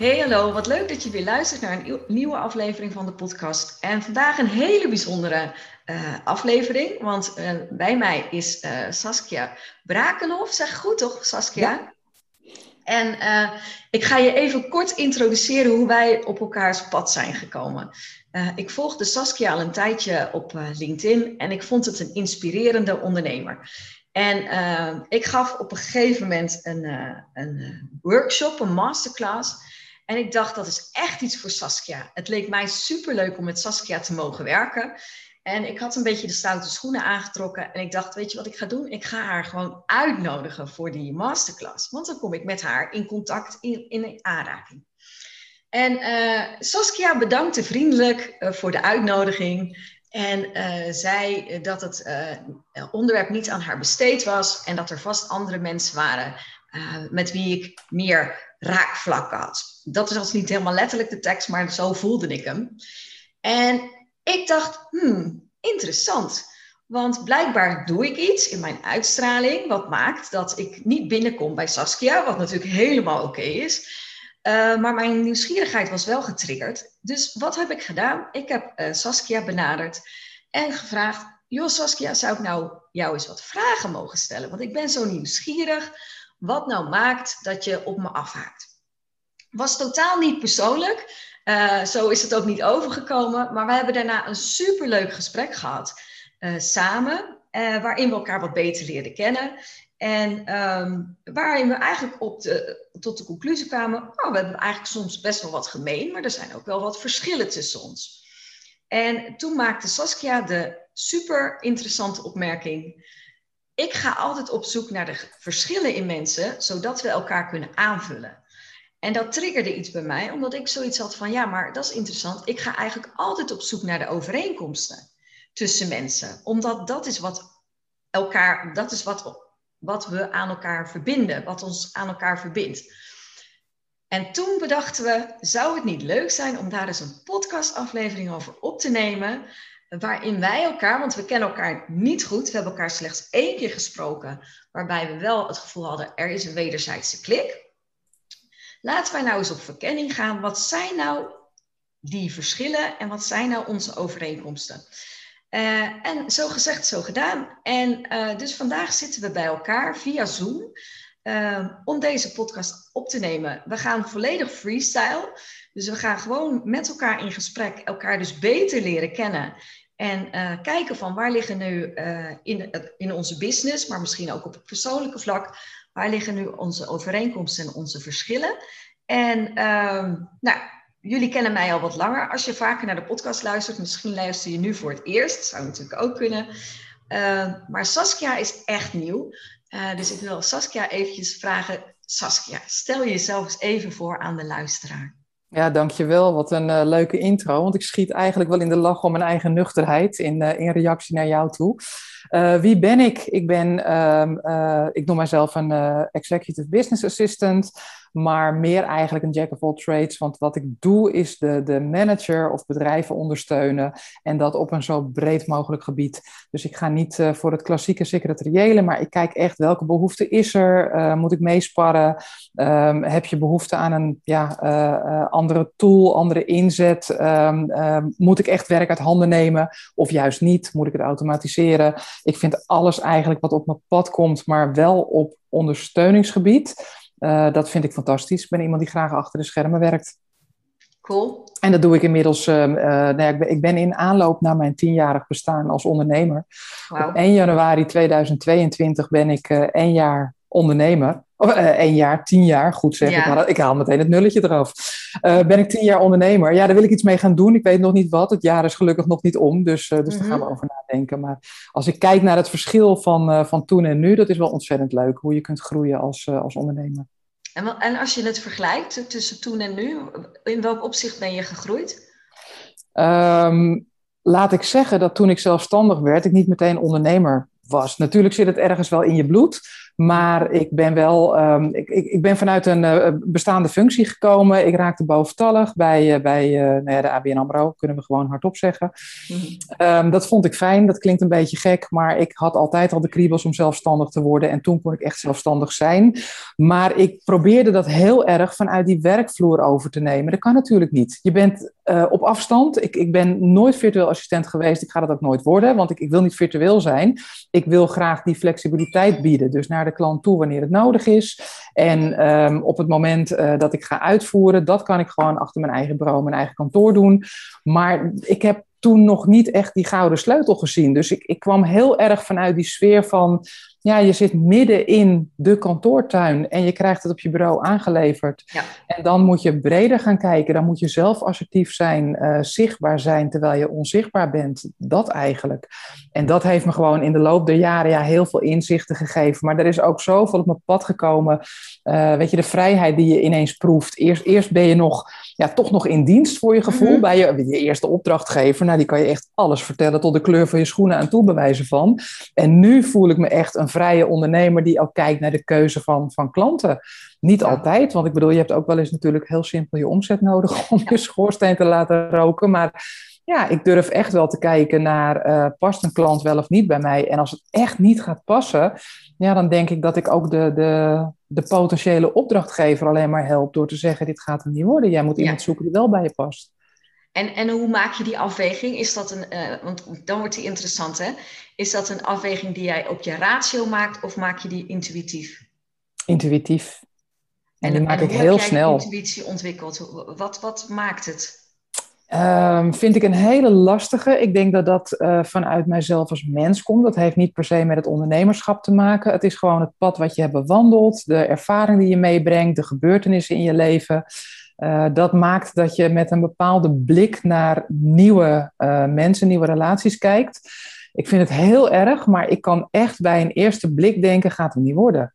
Hey hallo, wat leuk dat je weer luistert naar een nieuwe aflevering van de podcast. En vandaag een hele bijzondere uh, aflevering, want uh, bij mij is uh, Saskia Brakenhoff. Zeg goed toch, Saskia? Ja. En ik ga je even kort introduceren hoe wij op elkaars pad zijn gekomen. ik volgde Saskia al een tijdje op LinkedIn en ik vond het een inspirerende ondernemer. En ik gaf op een gegeven moment een, een workshop, een masterclass. En ik dacht, dat is echt iets voor Saskia. Het leek mij superleuk om met Saskia te mogen werken. En ik had een beetje de stoute schoenen aangetrokken. En ik dacht, weet je wat ik ga doen? Ik ga haar gewoon uitnodigen voor die masterclass. Want dan kom ik met haar in contact, in, in aanraking. En uh, Saskia bedankte vriendelijk uh, voor de uitnodiging. En uh, zei dat het onderwerp niet aan haar besteed was. En dat er vast andere mensen waren met wie ik meer raakvlak had. Dat was niet helemaal letterlijk de tekst, maar zo voelde ik hem. En ik dacht, hmm, interessant. Want blijkbaar doe ik iets in mijn uitstraling, wat maakt dat ik niet binnenkom bij Saskia, wat natuurlijk helemaal oké is. Uh, maar mijn nieuwsgierigheid was wel getriggerd. Dus wat heb ik gedaan? Ik heb uh, Saskia benaderd en gevraagd: Joh, Saskia, zou ik nou jou eens wat vragen mogen stellen? Want ik ben zo nieuwsgierig wat nou maakt dat je op me afhaakt. Was totaal niet persoonlijk. Uh, zo is het ook niet overgekomen. Maar we hebben daarna een superleuk gesprek gehad uh, samen. Uh, waarin we elkaar wat beter leerden kennen. En um, waarin we eigenlijk op de, tot de conclusie kwamen: oh, we hebben eigenlijk soms best wel wat gemeen, maar er zijn ook wel wat verschillen tussen ons. En toen maakte Saskia de super interessante opmerking: ik ga altijd op zoek naar de verschillen in mensen, zodat we elkaar kunnen aanvullen. En dat triggerde iets bij mij, omdat ik zoiets had van, ja, maar dat is interessant. Ik ga eigenlijk altijd op zoek naar de overeenkomsten tussen mensen, omdat dat is wat elkaar, dat is wat, wat we aan elkaar verbinden, wat ons aan elkaar verbindt. En toen bedachten we, zou het niet leuk zijn om daar eens een podcastaflevering over op te nemen, waarin wij elkaar, want we kennen elkaar niet goed, we hebben elkaar slechts één keer gesproken, waarbij we wel het gevoel hadden, er is een wederzijdse klik. Laten wij nou eens op verkenning gaan. Wat zijn nou die verschillen en wat zijn nou onze overeenkomsten? Uh, en zo gezegd, zo gedaan. En uh, dus vandaag zitten we bij elkaar via Zoom uh, om deze podcast op te nemen. We gaan volledig freestyle. Dus we gaan gewoon met elkaar in gesprek, elkaar dus beter leren kennen. En uh, kijken van waar liggen nu uh, in, in onze business, maar misschien ook op het persoonlijke vlak, waar liggen nu onze overeenkomsten en onze verschillen? En um, nou, jullie kennen mij al wat langer. Als je vaker naar de podcast luistert, misschien luister je nu voor het eerst, zou natuurlijk ook kunnen. Uh, maar Saskia is echt nieuw. Dus ik wil Saskia eventjes vragen. Saskia, stel jezelf eens even voor aan de luisteraar. Ja, dankjewel. Wat een uh, leuke intro. Want ik schiet eigenlijk wel in de lach om mijn eigen nuchterheid in, uh, in reactie naar jou toe. Uh, wie ben ik? Ik ben, ehm, ik noem mijzelf een executive business assistant maar meer eigenlijk een jack of all trades. Want wat ik doe is de, de manager of bedrijven ondersteunen en dat op een zo breed mogelijk gebied. Dus ik ga niet voor het klassieke secretariële, maar ik kijk echt welke behoefte is er? Moet ik meesparren? Um, heb je behoefte aan een ja, andere tool, andere inzet? Um, moet ik echt werk uit handen nemen of juist niet? Moet ik het automatiseren? Ik vind alles eigenlijk wat op mijn pad komt, maar wel op ondersteuningsgebied. Uh, dat vind ik fantastisch. Ik ben iemand die graag achter de schermen werkt. Cool. En dat doe ik inmiddels. Uh, uh, nou ja, ik, ben, ik, ben, in aanloop naar mijn tienjarig bestaan als ondernemer. Wow. Op 1 januari 2022 ben ik één jaar ondernemer. Of uh, één jaar, tien jaar, goed zeg. Ik, haal, ik, haal, meteen het nulletje eraf. Uh, ben ik tien jaar ondernemer? Ja, daar wil ik iets mee gaan doen. Ik weet nog niet wat. Het jaar is gelukkig nog niet om, dus, uh, dus daar gaan we over nadenken. Maar als ik kijk naar het verschil van, van toen en nu, dat is wel ontzettend leuk. Hoe je kunt groeien als, als ondernemer. En, en als je het vergelijkt tussen toen en nu, in welk opzicht ben je gegroeid? Um, laat ik zeggen dat toen ik zelfstandig werd, ik niet meteen ondernemer was. Natuurlijk zit het ergens wel in je bloed. Maar ik ben wel, um, ik, ik, ik, ben vanuit een uh, bestaande functie gekomen. Ik raakte boventallig bij, uh, bij uh, nou ja, de ABN AMRO, kunnen we gewoon hardop zeggen. Mm. Um, dat vond ik fijn, dat klinkt een beetje gek, maar ik had altijd al de kriebels om zelfstandig te worden. En toen kon ik echt zelfstandig zijn. Maar ik probeerde dat heel erg vanuit die werkvloer over te nemen. Dat kan natuurlijk niet. Je bent op afstand. Ik, ik ben nooit virtueel assistent geweest. Ik ga dat ook nooit worden, want ik, ik wil niet virtueel zijn. Ik wil graag die flexibiliteit bieden. Dus naar de klant toe wanneer het nodig is. En um, op het moment uh, dat ik ga uitvoeren, dat kan ik gewoon achter mijn eigen bureau, mijn eigen kantoor doen. Maar ik heb toen nog niet echt die gouden sleutel gezien. Dus ik, ik kwam heel erg vanuit die sfeer van ja, je zit midden in de kantoortuin en je krijgt het op je bureau aangeleverd. Ja. En dan moet je breder gaan kijken. Dan moet je zelf assertief zijn, uh, zichtbaar zijn terwijl je onzichtbaar bent. Dat eigenlijk. En dat heeft me gewoon in de loop der jaren ja, heel veel inzichten gegeven. Maar er is ook zoveel op mijn pad gekomen. Uh, weet je, de vrijheid die je ineens proeft. Eerst, eerst ben je nog, ja, toch nog in dienst voor je gevoel mm-hmm. bij je, je eerste opdrachtgever. Nou, die kan je echt alles vertellen tot de kleur van je schoenen aan toe bewijzen van. En nu voel ik me echt een vrije ondernemer die ook kijkt naar de keuze van, van klanten. Niet altijd, want ik bedoel, je hebt ook wel eens natuurlijk heel simpel je omzet nodig om je schoorsteen te laten roken. Maar ja, ik durf echt wel te kijken naar, uh, past een klant wel of niet bij mij? En als het echt niet gaat passen, ja, dan denk ik dat ik ook de, de, de potentiële opdrachtgever alleen maar help door te zeggen, dit gaat er niet worden. Jij moet iemand zoeken die wel bij je past. En, en hoe maak je die afweging? Is dat een, uh, want dan wordt die interessant, hè? Is dat een afweging die jij op je ratio maakt of maak je die intuïtief? Intuïtief. En, en die maak ik heel snel. intuïtie ontwikkeld? Wat, wat maakt het? Um, vind ik een hele lastige. Ik denk dat dat uh, vanuit mijzelf als mens komt. Dat heeft niet per se met het ondernemerschap te maken. Het is gewoon het pad wat je hebt bewandeld, de ervaring die je meebrengt, de gebeurtenissen in je leven. Uh, dat maakt dat je met een bepaalde blik naar nieuwe uh, mensen, nieuwe relaties kijkt. Ik vind het heel erg, maar ik kan echt bij een eerste blik denken: gaat het niet worden.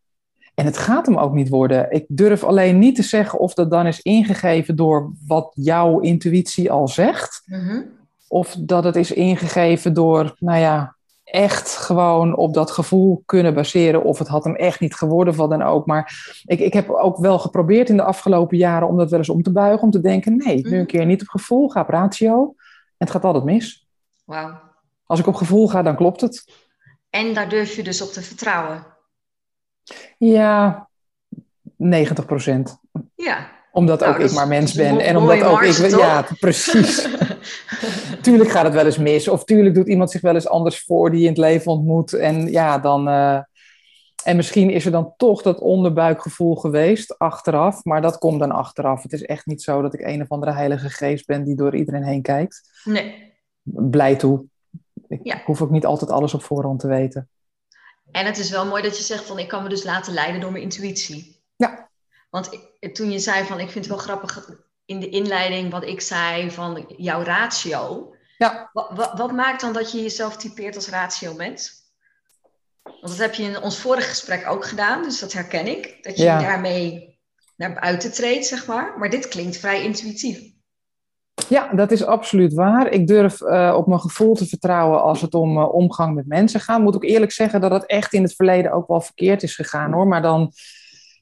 En het gaat hem ook niet worden. Ik durf alleen niet te zeggen of dat dan is ingegeven door wat jouw intuïtie al zegt. Mm-hmm. Of dat het is ingegeven door, nou ja, echt gewoon op dat gevoel kunnen baseren. Of het had hem echt niet geworden, wat dan ook. Maar ik, ik heb ook wel geprobeerd in de afgelopen jaren om dat wel eens om te buigen. Om te denken, nee, nu een mm-hmm. keer niet op gevoel, ga op ratio. En het gaat altijd mis. Wauw. Als ik op gevoel ga, dan klopt het. En daar durf je dus op te vertrouwen? Ja, 90 procent. Ja. Omdat ook ik maar mens ben. En omdat ook ik. Ja, precies. tuurlijk gaat het wel eens mis. Of tuurlijk doet iemand zich wel eens anders voor die je in het leven ontmoet. En ja, dan. Uh, en misschien is er dan toch dat onderbuikgevoel geweest achteraf. Maar dat komt dan achteraf. Het is echt niet zo dat ik een of andere heilige geest ben die door iedereen heen kijkt. Nee. Blij toe. Ik ja. hoef ook niet altijd alles op voorhand te weten. En het is wel mooi dat je zegt van ik kan me dus laten leiden door mijn intuïtie. Ja. Want ik, toen je zei van ik vind het wel grappig in de inleiding wat ik zei van jouw ratio. Ja. Wat, wat, wat maakt dan dat je jezelf typeert als ratio mens? Want dat heb je in ons vorige gesprek ook gedaan, dus dat herken ik. Dat je daarmee naar buiten treedt, zeg maar. Maar dit klinkt vrij intuïtief. Ja, dat is absoluut waar. Ik durf uh, op mijn gevoel te vertrouwen als het om uh, omgang met mensen gaat. Moet ook eerlijk zeggen dat het echt in het verleden ook wel verkeerd is gegaan hoor. Maar dan,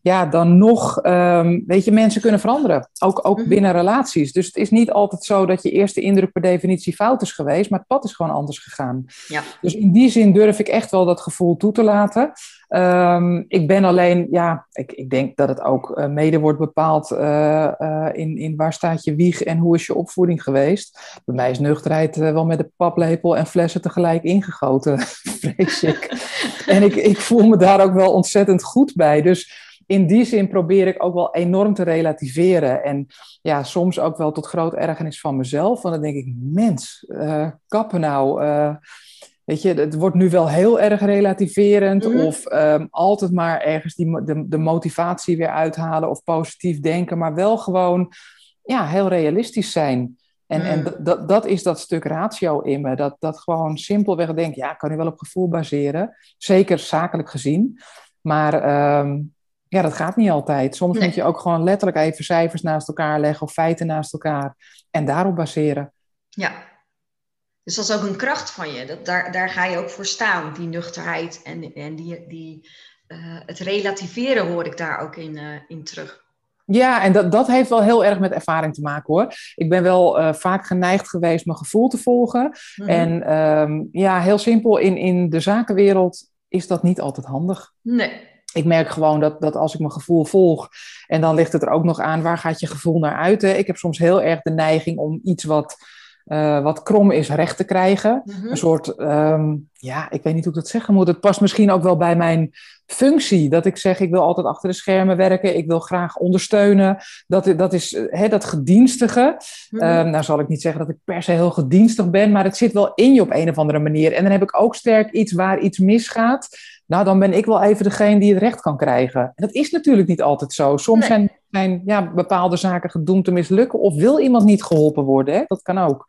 ja, dan nog, um, weet je, mensen kunnen veranderen. Ook, ook mhm. binnen relaties. Dus het is niet altijd zo dat je eerste indruk per definitie fout is geweest. Maar het pad is gewoon anders gegaan. Ja. Dus in die zin durf ik echt wel dat gevoel toe te laten. Um, ik ben alleen, ja, ik, ik denk dat het ook uh, mede wordt bepaald uh, uh, in, in waar staat je wieg en hoe is je opvoeding geweest. Bij mij is nuchterheid wel met de paplepel en flessen tegelijk ingegoten, vrees ik. en ik, ik voel me daar ook wel ontzettend goed bij. Dus in die zin probeer ik ook wel enorm te relativeren. En ja, soms ook wel tot groot ergernis van mezelf. Want dan denk ik, mens, kappen nou weet je, het wordt nu wel heel erg relativerend Mhm. of ehm, altijd maar ergens die, de, de motivatie weer uithalen of positief denken, maar wel gewoon ja, heel realistisch zijn. En, en Mm. dat- dat, dat is dat stuk ratio in me. Dat, dat gewoon simpelweg denk, ja, ik kan nu wel op gevoel baseren. Zeker zakelijk gezien. Maar ehm, ja, dat gaat niet altijd. Soms Nee. moet je ook gewoon letterlijk even cijfers naast elkaar leggen of feiten naast elkaar. En daarop baseren. Ja. Dus dat is ook een kracht van je. Dat, daar, daar ga je ook voor staan, die nuchterheid en, en die, die, eh, het relativeren hoor ik daar ook in, eh, in terug. Ja, en dat, dat heeft wel heel erg met ervaring te maken hoor. Ik ben wel eh, vaak geneigd geweest mijn gevoel te volgen. Mhm. En ehm, ja, heel simpel, in, in de zakenwereld is dat niet altijd handig. Nee. Ik merk gewoon dat, dat als ik mijn gevoel volg, en dan ligt het er ook nog aan, waar gaat je gevoel naar uit? Hè? Ik heb soms heel erg de neiging om iets wat, eh, wat krom is recht te krijgen. Mhm. Een soort, ehm, ja, ik weet niet hoe ik dat zeggen moet. Het past misschien ook wel bij mijn functie. Dat ik zeg, ik wil altijd achter de schermen werken. Ik wil graag ondersteunen. Dat, dat is eh, hè, dat gedienstige. Ehm, nou zal ik niet zeggen dat ik per se heel gedienstig ben, maar het zit wel in je op een of andere manier. En dan heb ik ook sterk iets waar iets misgaat. Nou, dan ben ik wel even degene die het recht kan krijgen. En dat is natuurlijk niet altijd zo. Soms Nee. zijn, zijn ja, bepaalde zaken gedoemd te mislukken. Of wil iemand niet geholpen worden. Hè? Dat kan ook.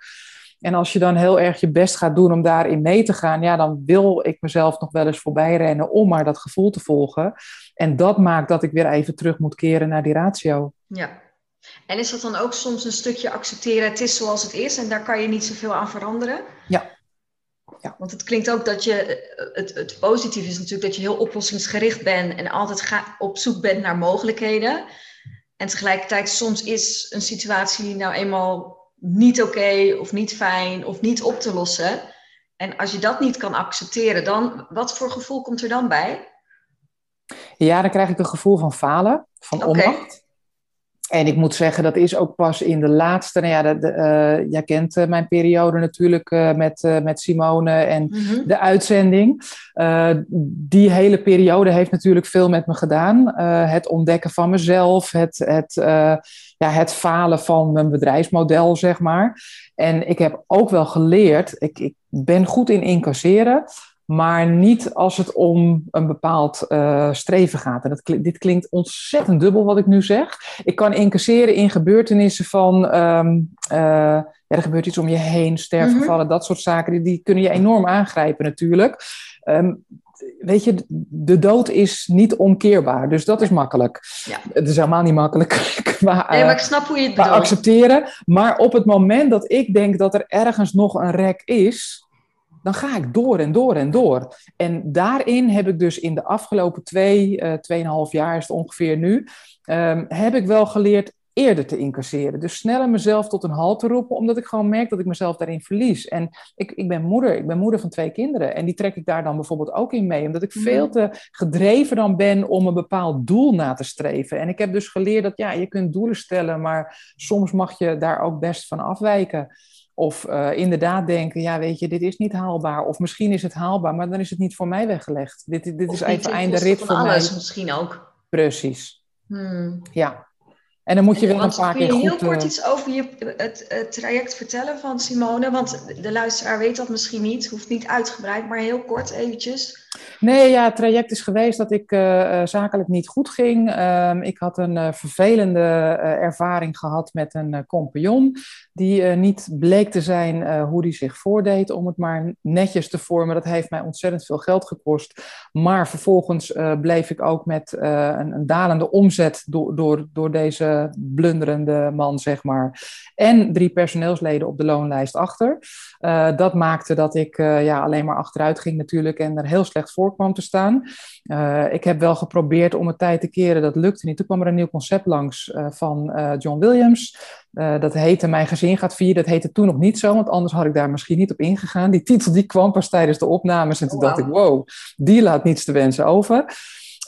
En als je dan heel erg je best gaat doen om daarin mee te gaan, ja, dan wil ik mezelf nog wel eens voorbij rennen om maar dat gevoel te volgen. En dat maakt dat ik weer even terug moet keren naar die ratio. Ja. En is dat dan ook soms een stukje accepteren, het is zoals het is en daar kan je niet zoveel aan veranderen? Ja. Ja. Want het klinkt ook dat je, eh, het, het positieve is natuurlijk dat je heel oplossingsgericht bent en altijd ga, op zoek bent naar mogelijkheden. En tegelijkertijd soms is een situatie nou eenmaal niet oké of niet fijn of niet op te lossen. En als je dat niet kan accepteren, dan wat voor gevoel komt er dan bij? Ja, dan krijg ik een gevoel van falen, van onmacht. En ik moet zeggen, dat is ook pas in de laatste. Nou ja, de, de, eh, jij kent eh, mijn periode natuurlijk eh, met, met Simone en Mhm. de uitzending. Die hele periode heeft natuurlijk veel met me gedaan. Het ontdekken van mezelf, het, het, ja, het falen van mijn bedrijfsmodel, zeg maar. En ik heb ook wel geleerd, ik, ik ben goed in incasseren. Maar niet als het om een bepaald eh, streven gaat. En dat, dit klinkt ontzettend dubbel wat ik nu zeg. Ik kan incasseren in gebeurtenissen van. ehm, eh, ja, er gebeurt iets om je heen, sterfgevallen, dat soort zaken. Die, die kunnen je enorm aangrijpen, natuurlijk. Ehm, weet je, de dood is niet omkeerbaar. Dus dat is makkelijk. Ja. Het is helemaal niet makkelijk qua, Nee, eh, maar ik snap hoe je het accepteren. Maar op het moment dat ik denk dat er ergens nog een rek is, dan ga ik door en door en door. En daarin heb ik dus in de afgelopen twee, eh tweeënhalf jaar is het ongeveer nu, ehm, heb ik wel geleerd eerder te incasseren. Dus sneller mezelf tot een halt te roepen, omdat ik gewoon merk dat ik mezelf daarin verlies. En ik, ik ben moeder, ik ben moeder van twee kinderen. En die trek ik daar dan bijvoorbeeld ook in mee, omdat ik veel te gedreven dan ben om een bepaald doel na te streven. En ik heb dus geleerd dat ja, je kunt doelen stellen, maar soms mag je daar ook best van afwijken. Of eh, inderdaad denken, ja weet je, dit is niet haalbaar. Of misschien is het haalbaar, maar dan is het niet voor mij weggelegd. Dit, dit Of is even einde rit van voor alles mij. misschien ook. Precies, Hmm. ja. En dan moet je wel een paar kun keer je heel goed... kort eh, iets over je, het, het traject vertellen van Simone? Want de luisteraar weet dat misschien niet, hoeft niet uitgebreid, maar heel kort eventjes. Nee, ja, het traject is geweest dat ik eh, eh, zakelijk niet goed ging. Ehm, ik had een vervelende ervaring gehad met een compagnon. Die niet bleek te zijn hoe die zich voordeed, om het maar netjes te vormen. Dat heeft mij ontzettend veel geld gekost. Maar vervolgens bleef ik ook met een, een dalende omzet door, door, door deze blunderende man, zeg maar. En drie personeelsleden op de loonlijst achter. Eh, dat maakte dat ik eh, ja, alleen maar achteruit ging natuurlijk en er heel slecht voor kwam te staan. Eh, ik heb wel geprobeerd om het tijd te keren, dat lukte niet. Toen kwam er een nieuw concept langs van John Williams. Dat heette Mijn gezin gaat vieren. Dat heette toen nog niet zo, want anders had ik daar misschien niet op ingegaan. Die titel die kwam pas tijdens de opnames en toen Oh, dacht ik, wow, die laat niets te wensen over.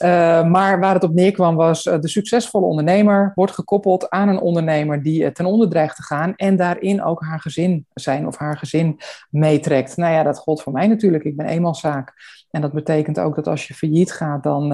Uh, maar waar het op neerkwam was, uh, de succesvolle ondernemer wordt gekoppeld aan een ondernemer die uh, ten onder dreigt te gaan en daarin ook haar gezin zijn of haar gezin meetrekt. Nou ja, dat gold voor mij natuurlijk. Ik ben eenmanszaak. En dat betekent ook dat als je failliet gaat, dan,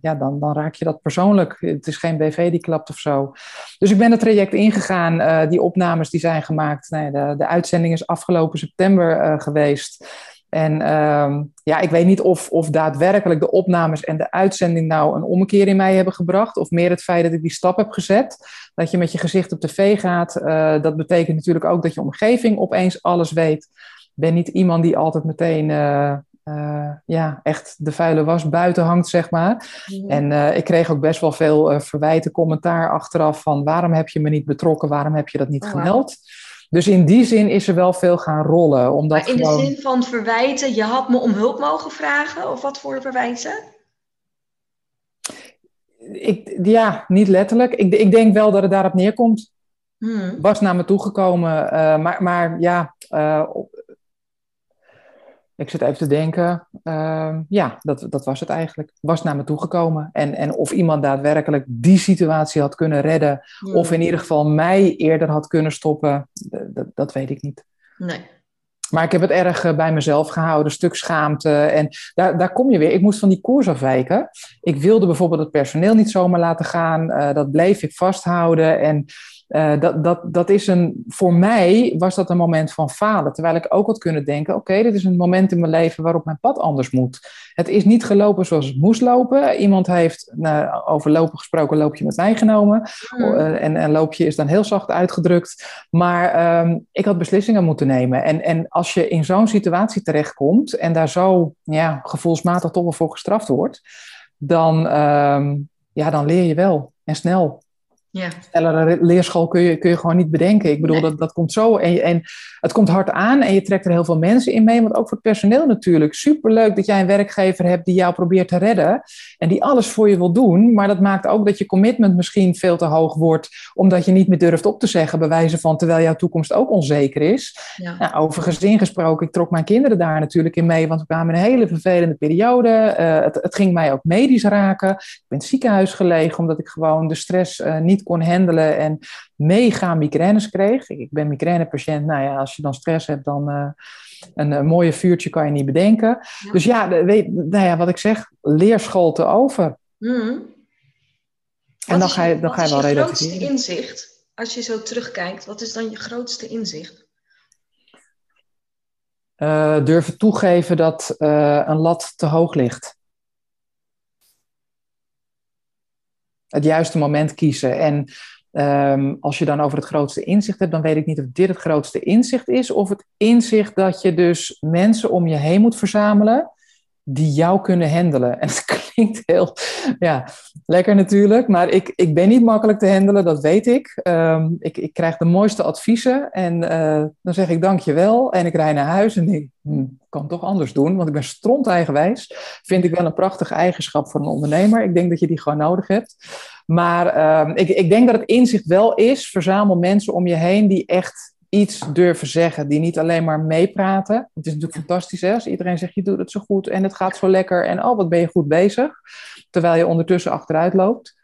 ja, dan, dan raak je dat persoonlijk. Het is geen BV die klapt of zo. Dus ik ben het traject ingegaan. Die opnames die zijn gemaakt. Nou ja, de, de uitzending is afgelopen september geweest. En ehm, ja, ik weet niet of, of daadwerkelijk de opnames en de uitzending nou een ommekeer in mij hebben gebracht. Of meer het feit dat ik die stap heb gezet. Dat je met je gezicht op tv gaat. Uh, dat betekent natuurlijk ook dat je omgeving opeens alles weet. Ik ben niet iemand die altijd meteen uh, uh, ja, echt de vuile was buiten hangt, zeg maar. En ik kreeg ook best wel veel verwijten, commentaar achteraf van waarom heb je me niet betrokken, waarom heb je dat niet oh, gemeld. Dus in die zin is er wel veel gaan rollen. Omdat maar in de zin van verwijten, je had me om hulp mogen vragen? Of wat voor verwijten? Ik, ja, niet letterlijk. Ik, ik denk wel dat het daarop neerkomt. Hmm. Was naar me toegekomen. Uh, maar, maar ja, uh, ik zit even te denken. Uh, ja, dat, dat was het eigenlijk. Was naar me toegekomen. En, en of iemand daadwerkelijk die situatie had kunnen redden. Of in ieder geval mij eerder had kunnen stoppen. Dat, dat weet ik niet. Nee. Maar ik heb het erg eh, bij mezelf gehouden, stuk schaamte. En daar, daar kom je weer. Ik moest van die koers afwijken. Ik wilde bijvoorbeeld het personeel niet zomaar laten gaan. Uh, dat bleef ik vasthouden. En uh, dat, dat, dat is een, voor mij was dat een moment van falen. Terwijl ik ook had kunnen denken: oké, dit is een moment in mijn leven waarop mijn pad anders moet. Het is niet gelopen zoals het moest lopen. Iemand heeft, nou, over lopen gesproken, loopje met mij genomen. Uh, en, en loopje is dan heel zacht uitgedrukt. Maar um, ik had beslissingen moeten nemen. En, en als je in zo'n situatie terechtkomt en daar zo ja, gevoelsmatig toch wel voor gestraft wordt, dan, um, ja, dan leer je wel en snel. Ja. Leerschool kun je, kun je gewoon niet bedenken. Ik bedoel, dat, dat komt zo. En, en het komt hard aan en je trekt er heel veel mensen in mee. Want ook voor het personeel natuurlijk. Superleuk dat jij een werkgever hebt die jou probeert te redden. En die alles voor je wil doen. Maar dat maakt ook dat je commitment misschien veel te hoog wordt. Omdat je niet meer durft op te zeggen. Bij wijze van terwijl jouw toekomst ook onzeker is. Ja. Nou, over gezin gesproken. Ik trok mijn kinderen daar natuurlijk in mee. Want we kwamen in een hele vervelende periode. Uh, het, het, ging mij ook medisch raken. Ik ben in het ziekenhuis gelegen. Omdat ik gewoon de stress uh, niet kon handelen en mega migraines kreeg. Ik, ben migrainepatiënt. Nou ja, als je dan stress hebt, dan uh, een, een mooie vuurtje kan je niet bedenken. Dus ja, weet, nou ja, wat ik zeg, leerschool te over. Mm. En dan ga je, dan ga je wel relativeren. Wat is je grootste inzicht, als je zo terugkijkt, wat is dan je grootste inzicht? Uh, durven toegeven dat uh, een lat te hoog ligt. Het juiste moment kiezen. En um, als je dan over het grootste inzicht hebt, dan weet ik niet of dit het grootste inzicht is, of het inzicht dat je dus mensen om je heen moet verzamelen die jou kunnen handelen. En het klinkt heel ja, lekker natuurlijk, maar ik, ik ben niet makkelijk te handelen, dat weet ik. Um, ik, ik krijg de mooiste adviezen en uh, dan zeg ik dankjewel en ik rij naar huis en denk, hm, kan toch anders doen, want ik ben stront eigenwijs. Vind ik wel een prachtige eigenschap voor een ondernemer. Ik denk dat je die gewoon nodig hebt. Maar um, ik, ik denk dat het inzicht wel is, verzamel mensen om je heen die echt iets durven zeggen, die niet alleen maar meepraten. Het is natuurlijk fantastisch hè, als iedereen zegt je doet het zo goed en het gaat zo lekker en oh wat ben je goed bezig, terwijl je ondertussen achteruit loopt.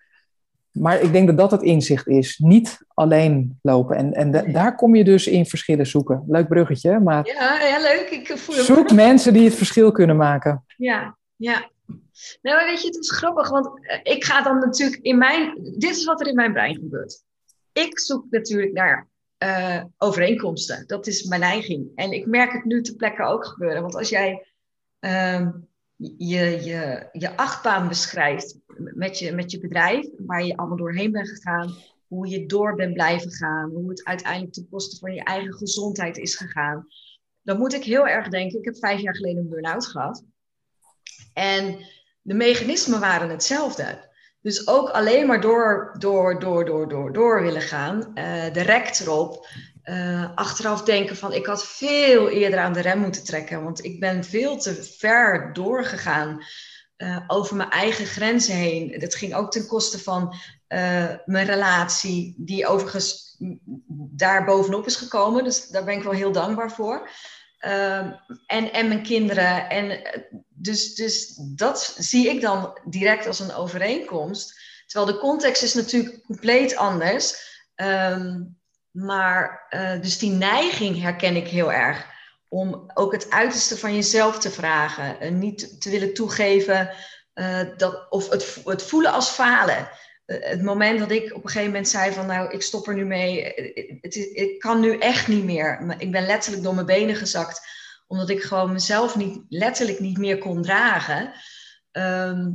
Maar ik denk dat dat het inzicht is. Niet alleen lopen. En, en daar kom je dus in verschillen zoeken. Leuk bruggetje, maar... Ja, ja leuk. Ik voel zoek mensen die het verschil kunnen maken. Ja, ja. Nou, maar weet je, het is grappig, want eh, ik ga dan natuurlijk in mijn... Dit is wat er in mijn brein gebeurt. Ik zoek natuurlijk naar uh, overeenkomsten. Dat is mijn neiging. En ik merk het nu ter plekke ook gebeuren. Want als jij uh, je, je, je achtbaan beschrijft met je, met je bedrijf, waar je allemaal doorheen bent gegaan, hoe je door bent blijven gaan, hoe het uiteindelijk ten koste van je eigen gezondheid is gegaan, dan moet ik heel erg denken, ik heb vijf jaar geleden een burn-out gehad. En de mechanismen waren hetzelfde. Dus ook alleen maar door, door, door, door, door, door willen gaan. Uh, de rek erop. Uh, achteraf denken van ik had veel eerder aan de rem moeten trekken. Want ik ben veel te ver doorgegaan uh, over mijn eigen grenzen heen. Dat ging ook ten koste van mijn relatie, die overigens daar bovenop is gekomen. Dus daar ben ik wel heel dankbaar voor. Ehm, en, en mijn kinderen. En dus, dus dat zie ik dan direct als een overeenkomst. Terwijl de context is natuurlijk compleet anders. Um, maar uh, dus die neiging herken ik heel erg. Om ook het uiterste van jezelf te vragen. En niet te willen toegeven uh, dat, of het, het voelen als falen. Uh, het moment dat ik op een gegeven moment zei van nou, ik stop er nu mee. Het, ik kan nu echt niet meer. Ik ben letterlijk door mijn benen gezakt omdat ik gewoon mezelf niet, letterlijk niet meer kon dragen, ehm,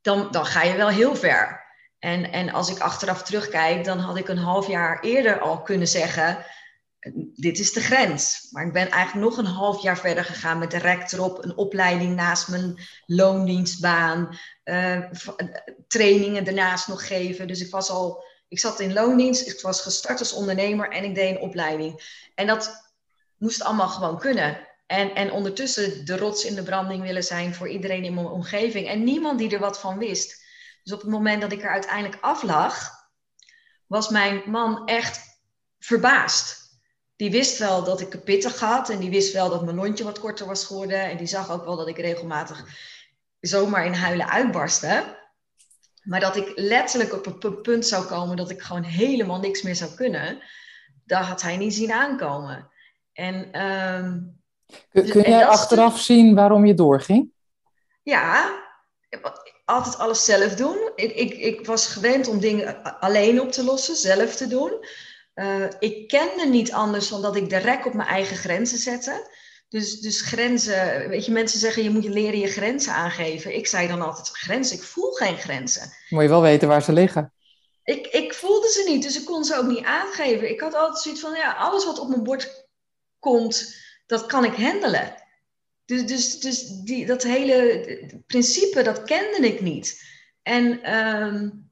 dan, dan ga je wel heel ver. En, en als ik achteraf terugkijk, dan had ik een half jaar eerder al kunnen zeggen, dit is de grens. Maar ik ben eigenlijk nog een half jaar verder gegaan met de rek erop, een opleiding naast mijn loondienstbaan, uh, trainingen daarnaast nog geven. Dus ik was al, ik zat in loondienst, ik was gestart als ondernemer en ik deed een opleiding. En dat moest allemaal gewoon kunnen. En, en ondertussen de rots in de branding willen zijn voor iedereen in mijn omgeving. En niemand die er wat van wist. Dus op het moment dat ik er uiteindelijk af lag, was mijn man echt verbaasd. Die wist wel dat ik het pittig had en die wist wel dat mijn lontje wat korter was geworden. En die zag ook wel dat ik regelmatig zomaar in huilen uitbarstte. Maar dat ik letterlijk op het punt zou komen dat ik gewoon helemaal niks meer zou kunnen, dat had hij niet zien aankomen. En, um, kun, kun jij achteraf zien waarom je doorging? Ja, altijd alles zelf doen. Ik, ik, ik was gewend om dingen alleen op te lossen, zelf te doen. Uh, ik kende niet anders dan dat ik direct op mijn eigen grenzen zette. Dus, dus grenzen, weet je, mensen zeggen je moet leren je grenzen aangeven. Ik zei dan altijd grenzen, ik voel geen grenzen. Moet je wel weten waar ze liggen. Ik, ik voelde ze niet, dus ik kon ze ook niet aangeven. Ik had altijd zoiets van, ja, alles wat op mijn bord komt, dat kan ik handelen. Dus, dus, dus die, dat hele principe, dat kende ik niet. En, um,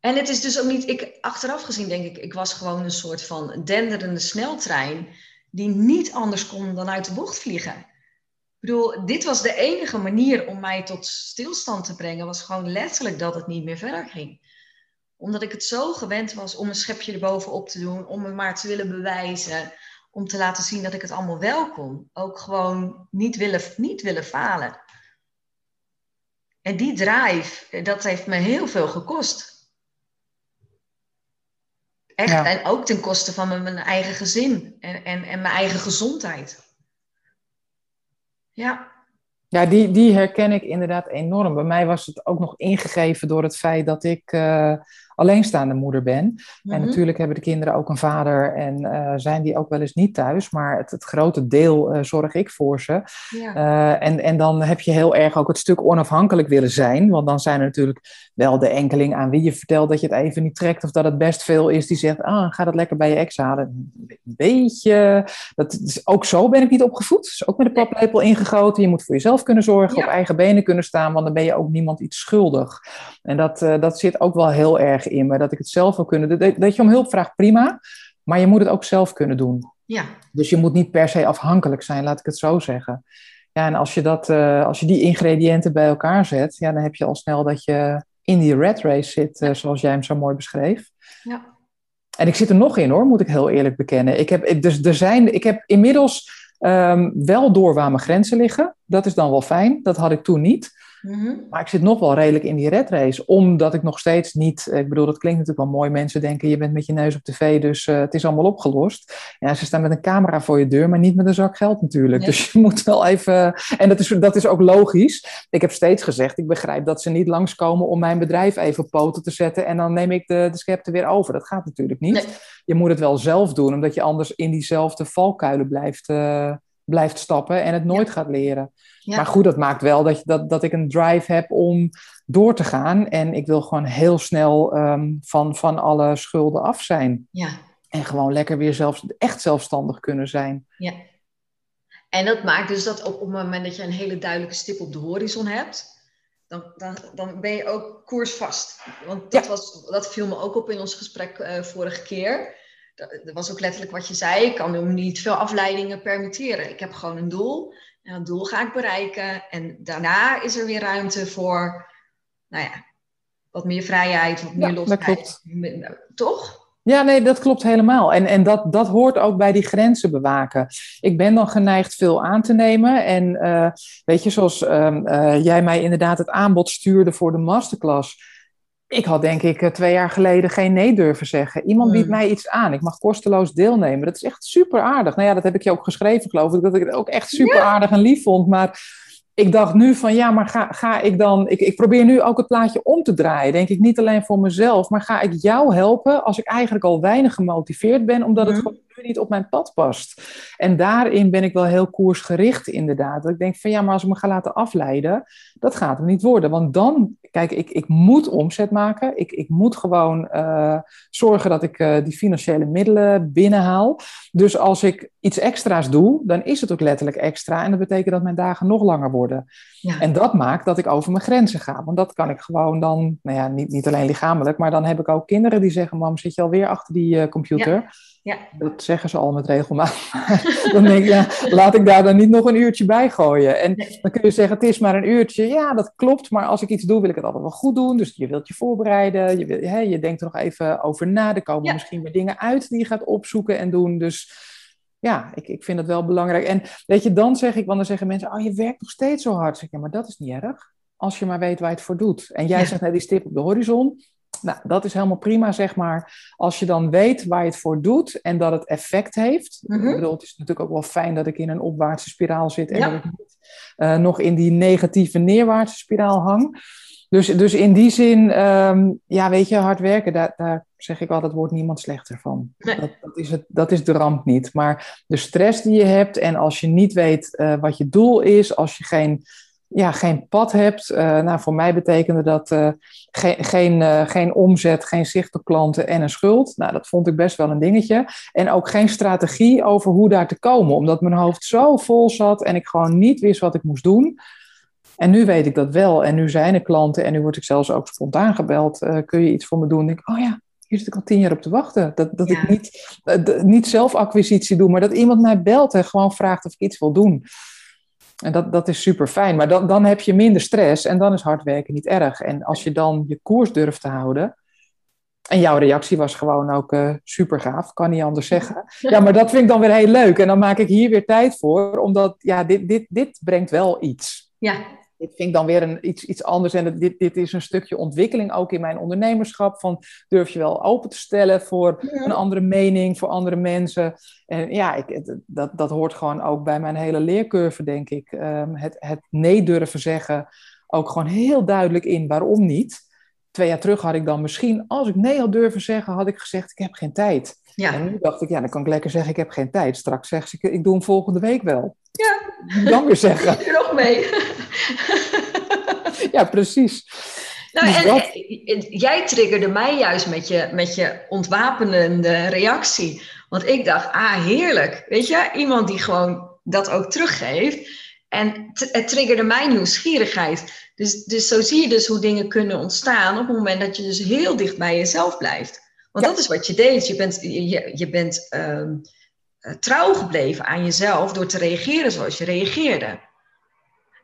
en het is dus ook niet, ik, achteraf gezien denk ik, ik was gewoon een soort van denderende sneltrein die niet anders kon dan uit de bocht vliegen. Ik bedoel, dit was de enige manier om mij tot stilstand te brengen, was gewoon letterlijk dat het niet meer verder ging. Omdat ik het zo gewend was om een schepje erbovenop te doen, om me maar te willen bewijzen, om te laten zien dat ik het allemaal wel kon. Ook gewoon niet willen, niet willen falen. En die drive, dat heeft me heel veel gekost. Echt, en ook ten koste van mijn, eigen gezin en, en, en mijn eigen gezondheid. Ja. Ja, die, die herken ik inderdaad enorm. Bij mij was het ook nog ingegeven door het feit dat ik uh, alleenstaande moeder ben. En mhm. natuurlijk hebben de kinderen ook een vader en uh, zijn die ook wel eens niet thuis. Maar het, het grote deel uh, zorg ik voor ze. Ja. en, en dan heb je heel erg ook het stuk onafhankelijk willen zijn. Want dan zijn er natuurlijk wel de enkeling aan wie je vertelt dat je het even niet trekt. Of dat het best veel is die zegt, ah, ga dat lekker bij je ex halen. Een beetje, dat is, ook zo ben ik niet opgevoed. Dus ook met de paplepel ingegoten. Je moet voor jezelf kunnen zorgen, op eigen benen kunnen staan. Want dan ben je ook niemand iets schuldig. En dat, dat zit ook wel heel erg in me, dat ik het zelf wil kunnen. Dat, dat je om hulp vraagt, prima, maar je moet het ook zelf kunnen doen. Ja. Dus je moet niet per se afhankelijk zijn, laat ik het zo zeggen. Ja, en als je, dat, uh, als je die ingrediënten bij elkaar zet, ja, dan heb je al snel dat je in die red race zit, uh, zoals jij hem zo mooi beschreef. Ja. En ik zit er nog in hoor, moet ik heel eerlijk bekennen. Ik heb, dus er zijn, ik heb inmiddels um, wel door waar mijn grenzen liggen. Dat is dan wel fijn. Dat had ik toen niet. Mhm. Maar ik zit nog wel redelijk in die red race, omdat ik nog steeds niet, ik bedoel, dat klinkt natuurlijk wel mooi. Mensen denken, je bent met je neus op tv, dus uh, het is allemaal opgelost. Ja, ze staan met een camera voor je deur, maar niet met een zak geld natuurlijk. Dus je moet wel even, en dat is, dat is ook logisch. Ik heb steeds gezegd, ik begrijp dat ze niet langskomen om mijn bedrijf even poten te zetten en dan neem ik de, de schepte weer over. Dat gaat natuurlijk niet. Je moet het wel zelf doen, omdat je anders in diezelfde valkuilen blijft, uh, blijft stappen en het nooit gaat leren. Maar goed, dat maakt wel dat, dat, dat ik een drive heb om door te gaan. En ik wil gewoon heel snel um, van, van alle schulden af zijn. Ja. En gewoon lekker weer zelfs, echt zelfstandig kunnen zijn. Ja. En dat maakt dus dat op, op het moment dat je een hele duidelijke stip op de horizon hebt, dan, dan, dan ben je ook koersvast. Want dat, was, dat viel me ook op in ons gesprek uh, vorige keer. Dat, was ook letterlijk wat je zei. Ik kan nu niet veel afleidingen permitteren. Ik heb gewoon een doel. En dat doel ga ik bereiken. En daarna is er weer ruimte voor, nou ja, wat meer vrijheid, wat meer ja, losheid. Toch? Ja, nee, dat klopt helemaal. En, en dat, dat hoort ook bij die grenzen bewaken. Ik ben dan geneigd veel aan te nemen. En uh, weet je, zoals uh, uh, jij mij inderdaad het aanbod stuurde voor de masterclass ik had denk ik eh, twee jaar geleden geen nee durven zeggen. Iemand biedt hmm. mij iets aan. Ik mag kosteloos deelnemen. Dat is echt super aardig. Nou ja, dat heb ik je ook geschreven, geloof ik. Dat ik het ook echt super aardig en lief vond. Maar ik dacht nu van ja, maar ga, ga ik dan. Ik, ik probeer nu ook het plaatje om te draaien. Denk ik niet alleen voor mezelf, maar ga ik jou helpen als ik eigenlijk al weinig gemotiveerd ben, omdat het mhm. gewoon nu niet op mijn pad past. En daarin ben ik wel heel koersgericht, inderdaad. Dat ik denk van ja, maar als ik me ga laten afleiden, dat gaat hem niet worden. Want dan, kijk, ik, ik moet omzet maken. Ik, ik moet gewoon uh, zorgen dat ik uh, die financiële middelen binnenhaal. Dus als ik iets extra's doe, dan is het ook letterlijk extra. En dat betekent dat mijn dagen nog langer worden. Ja. En dat maakt dat ik over mijn grenzen ga. Want dat kan ik gewoon dan, nou ja, niet, niet alleen lichamelijk, maar dan heb ik ook kinderen die zeggen: Mam, zit je alweer achter die uh, computer? Ja. Ja. Dat zeggen ze al met regelmaat. dan denk ik, ja, laat ik daar dan niet nog een uurtje bij gooien. En dan kun je zeggen, het is maar een uurtje. Ja, dat klopt, maar als ik iets doe, wil ik het altijd wel goed doen. Dus je wilt je voorbereiden, je, wil, hè, je denkt er nog even over na. Er komen misschien weer dingen uit die je gaat opzoeken en doen. Dus ja, ik, ik vind het wel belangrijk. En weet je, dan zeg ik, want dan zeggen mensen, oh, je werkt nog steeds zo hard. Zeg ik, ja, maar dat is niet erg. Als je maar weet waar je het voor doet. En jij zegt, net die stip op de horizon. Nou, dat is helemaal prima, zeg maar. Als je dan weet waar je het voor doet en dat het effect heeft. Mhm. Ik bedoel, het is natuurlijk ook wel fijn dat ik in een opwaartse spiraal zit en dat ik niet uh, nog in die negatieve neerwaartse spiraal hang. Dus, dus in die zin, ehm, ja, weet je, hard werken, daar, daar zeg ik altijd, wordt niemand slechter van. Dat, dat, is het, dat is de ramp niet. Maar de stress die je hebt en als je niet weet uh, wat je doel is, als je geen ja, geen pad hebt. Uh, nou, voor mij betekende dat uh, geen, geen, uh, geen omzet, geen zicht op klanten en een schuld. Nou, dat vond ik best wel een dingetje. En ook geen strategie over hoe daar te komen, omdat mijn hoofd zo vol zat en ik gewoon niet wist wat ik moest doen. En nu weet ik dat wel. En nu zijn er klanten en nu word ik zelfs ook spontaan gebeld. kun je iets voor me doen? En ik, oh ja, hier zit ik al tien jaar op te wachten. Dat, dat ik niet, niet zelf acquisitie doe, maar dat iemand mij belt en gewoon vraagt of ik iets wil doen. En dat, dat is super fijn. Maar dan, dan heb je minder stress en dan is hard werken niet erg. En als je dan je koers durft te houden. En jouw reactie was gewoon ook uh, super gaaf, kan niet anders zeggen. Ja, maar dat vind ik dan weer heel leuk. En dan maak ik hier weer tijd voor, omdat ja, dit, dit, dit brengt wel iets. Ja, dit vind ik dan weer een, iets, iets anders. En dit, dit is een stukje ontwikkeling ook in mijn ondernemerschap. Van durf je wel open te stellen voor een andere mening, voor andere mensen. En ja, ik, dat, dat hoort gewoon ook bij mijn hele leercurve, denk ik. Um, het, het nee durven zeggen, ook gewoon heel duidelijk in waarom niet. Twee jaar terug had ik dan misschien, als ik nee had durven zeggen, had ik gezegd: ik heb geen tijd. Ja. En nu dacht ik, ja, dan kan ik lekker zeggen: ik heb geen tijd. Straks zeg ik: ik doe hem volgende week wel. Ja. Dan weer zeggen. Er nog mee. ja, precies. Nou, dus en, eh, jij triggerde mij juist met je, met je ontwapenende reactie. Want ik dacht, ah, heerlijk. Weet je, iemand die gewoon dat ook teruggeeft. En het triggerde mijn nieuwsgierigheid. Dus, dus zo zie je dus hoe dingen kunnen ontstaan op het moment dat je dus heel dicht bij jezelf blijft. Want dat is wat je deed. Je bent, je, je bent ehm, eh, trouw gebleven aan jezelf door te reageren zoals je reageerde.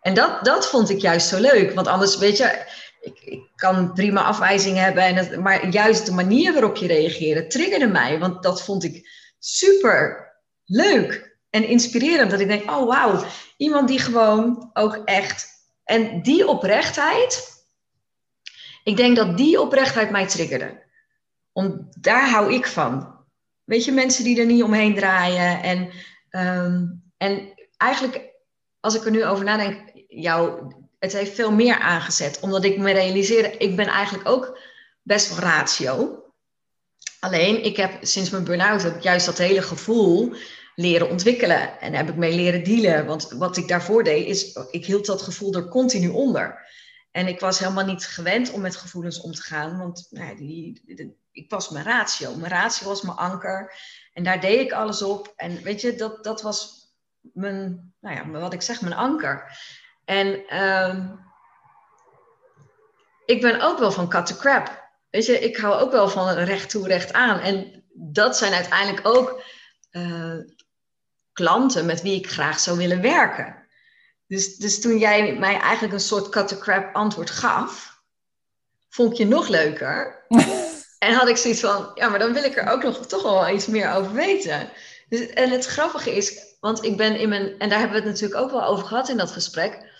En dat, dat vond ik juist zo leuk. Want anders, weet je, ik, ik kan prima afwijzingen hebben. En het, maar juist de manier waarop je reageerde triggerde mij. Want dat vond ik super leuk en inspirerend. Dat ik denk, oh wauw, iemand die gewoon ook echt... En die oprechtheid, ik denk dat die oprechtheid mij triggerde. Om, daar hou ik van. Weet je, mensen die er niet omheen draaien. En, ehm, en eigenlijk, als ik er nu over nadenk, jou, het heeft veel meer aangezet. Omdat ik me realiseerde, ik ben eigenlijk ook best wel ratio. Alleen, ik heb sinds mijn burn-out juist dat hele gevoel leren ontwikkelen. En heb ik mee leren dealen. Want wat ik daarvoor deed, is ik hield dat gevoel er continu onder. En ik was helemaal niet gewend om met gevoelens om te gaan. Want nou, die, ik was mijn ratio. Mijn ratio was mijn anker. En daar deed ik alles op. En weet je, dat, dat was mijn, nou ja, wat ik zeg, mijn anker. En ehm, ik ben ook wel van cut to crap. Weet je, ik hou ook wel van recht toe, recht aan. En dat zijn uiteindelijk ook uh, klanten met wie ik graag zou willen werken. Dus, dus toen jij mij eigenlijk een soort cut to crap antwoord gaf, vond ik je nog leuker. en had ik zoiets van, ja, maar dan wil ik er ook nog toch wel iets meer over weten. Dus, en het grappige is, want ik ben in mijn, en daar hebben we het natuurlijk ook wel over gehad in dat gesprek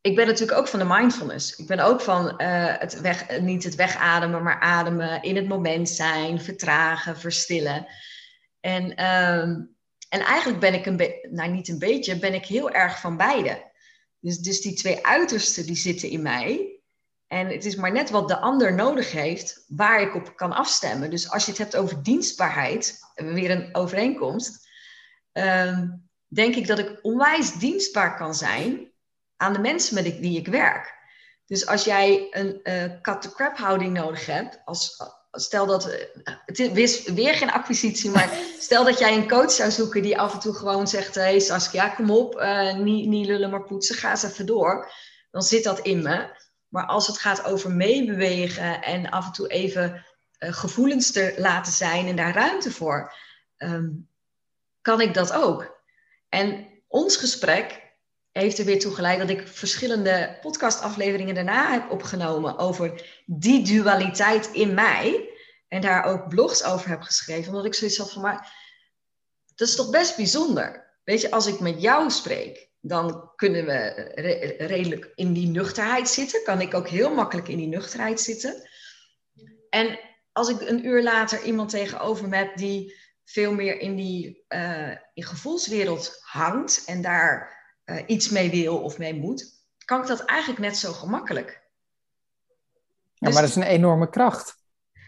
ik ben natuurlijk ook van de mindfulness. Ik ben ook van uh, het weg, niet het wegademen, maar ademen, in het moment zijn, vertragen, verstillen. En, uh, en eigenlijk ben ik een beetje, nou niet een beetje, ben ik heel erg van beide. Dus, dus die twee uitersten die zitten in mij. En het is maar net wat de ander nodig heeft, waar ik op kan afstemmen. Dus als je het hebt over dienstbaarheid, hebben we weer een overeenkomst. Ehm, denk ik dat ik onwijs dienstbaar kan zijn aan de mensen met wie ik werk. Dus als jij een uh, cut-to-crap houding nodig hebt, als, stel dat, uh, het is weer geen acquisitie, maar stel dat jij een coach zou zoeken die af en toe gewoon zegt, hé hey Saskia, kom op, uh, niet, niet lullen maar poetsen, ga eens even door. Dan zit dat in me. Maar als het gaat over meebewegen en af en toe even gevoelens te laten zijn en daar ruimte voor, um, kan ik dat ook. En ons gesprek heeft er weer toe geleid dat ik verschillende podcastafleveringen daarna heb opgenomen over die dualiteit in mij. En daar ook blogs over heb geschreven. Omdat ik zoiets had van, maar dat is toch best bijzonder. Weet je, als ik met jou spreek, dan kunnen we redelijk in die nuchterheid zitten. Kan ik ook heel makkelijk in die nuchterheid zitten. En als ik een uur later iemand tegenover me heb die veel meer in die uh, in gevoelswereld hangt en daar uh, iets mee wil of mee moet, kan ik dat eigenlijk net zo gemakkelijk. Ja, dus, maar dat is een enorme kracht.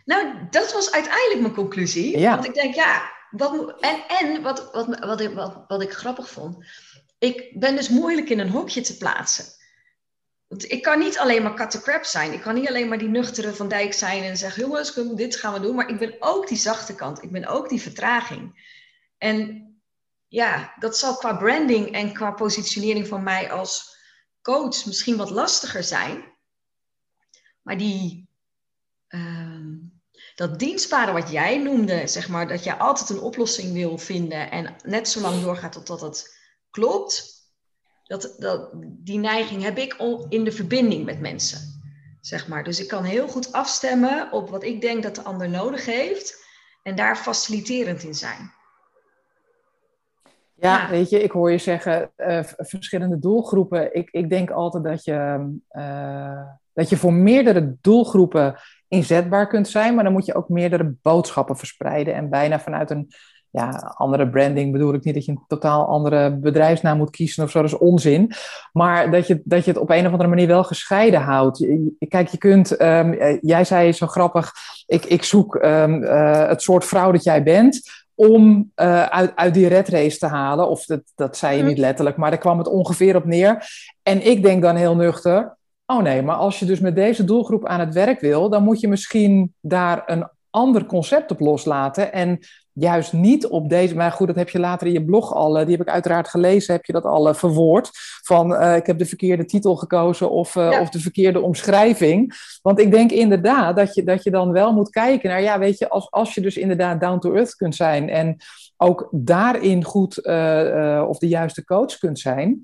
Nou, dat was uiteindelijk mijn conclusie. Ja. Want ik denk, ja, wat, en, en wat, wat, wat, wat, wat ik grappig vond, ik ben dus moeilijk in een hokje te plaatsen. Want ik kan niet alleen maar cut zijn. Ik kan niet alleen maar die nuchtere Van Dijk zijn en zeggen: jongens, dit gaan we doen. Maar ik ben ook die zachte kant. Ik ben ook die vertraging. En ja, dat zal qua branding en qua positionering van mij als coach misschien wat lastiger zijn. Maar die, uh, dat dienstbare wat jij noemde, zeg maar, dat je altijd een oplossing wil vinden en net zo lang doorgaat totdat het klopt, dat, dat, die neiging heb ik in de verbinding met mensen. Zeg maar. Dus ik kan heel goed afstemmen op wat ik denk dat de ander nodig heeft en daar faciliterend in zijn. Ja, weet je, ik hoor je zeggen uh, verschillende doelgroepen. Ik, ik denk altijd dat je, uh, dat je voor meerdere doelgroepen inzetbaar kunt zijn, maar dan moet je ook meerdere boodschappen verspreiden. En bijna vanuit een ja, andere branding bedoel ik niet dat je een totaal andere bedrijfsnaam moet kiezen of zo, dat is onzin. Maar dat je, dat je het op een of andere manier wel gescheiden houdt. Kijk, je kunt, um, jij zei zo grappig, ik, ik zoek um, uh, het soort vrouw dat jij bent om uh, uit, uit die red race te halen. Of dat, dat zei je niet mhm. letterlijk, maar daar kwam het ongeveer op neer. En ik denk dan heel nuchter, oh nee, maar als je dus met deze doelgroep aan het werk wil, dan moet je misschien daar een ander concept op loslaten. En juist niet op deze. Maar goed, dat heb je later in je blog al. Eh, die heb ik uiteraard gelezen. Heb je dat al uh, verwoord? Van uh, ik heb de verkeerde titel gekozen of, of de verkeerde omschrijving. Want ik denk inderdaad dat je, dat je dan wel moet kijken naar. Ja, weet je, als, als je dus inderdaad down to earth kunt zijn. En ook daarin goed of de juiste coach kunt zijn.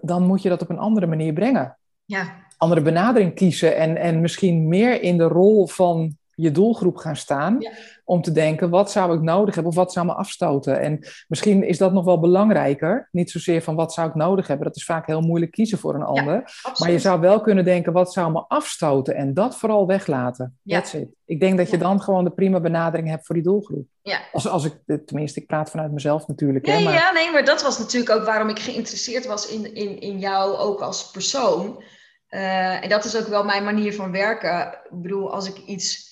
Dan moet je dat op een andere manier brengen. Ja. Andere benadering kiezen en, en misschien meer in de rol van je doelgroep gaan staan. Om te denken, wat zou ik nodig hebben of wat zou me afstoten? En misschien is dat nog wel belangrijker. Niet zozeer van wat zou ik nodig hebben. Dat is vaak heel moeilijk kiezen voor een ander. maar je zou wel kunnen denken, wat zou me afstoten? En dat vooral weglaten. Ja. That's it. Ik denk dat je dan gewoon de prima benadering hebt voor die doelgroep. Ja. Als, als ik, tenminste, ik praat vanuit mezelf natuurlijk. Nee, hè, maar... Ja, nee, maar dat was natuurlijk ook waarom ik geïnteresseerd was in, in, in jou ook als persoon. Uh, en dat is ook wel mijn manier van werken. Ik bedoel, als ik iets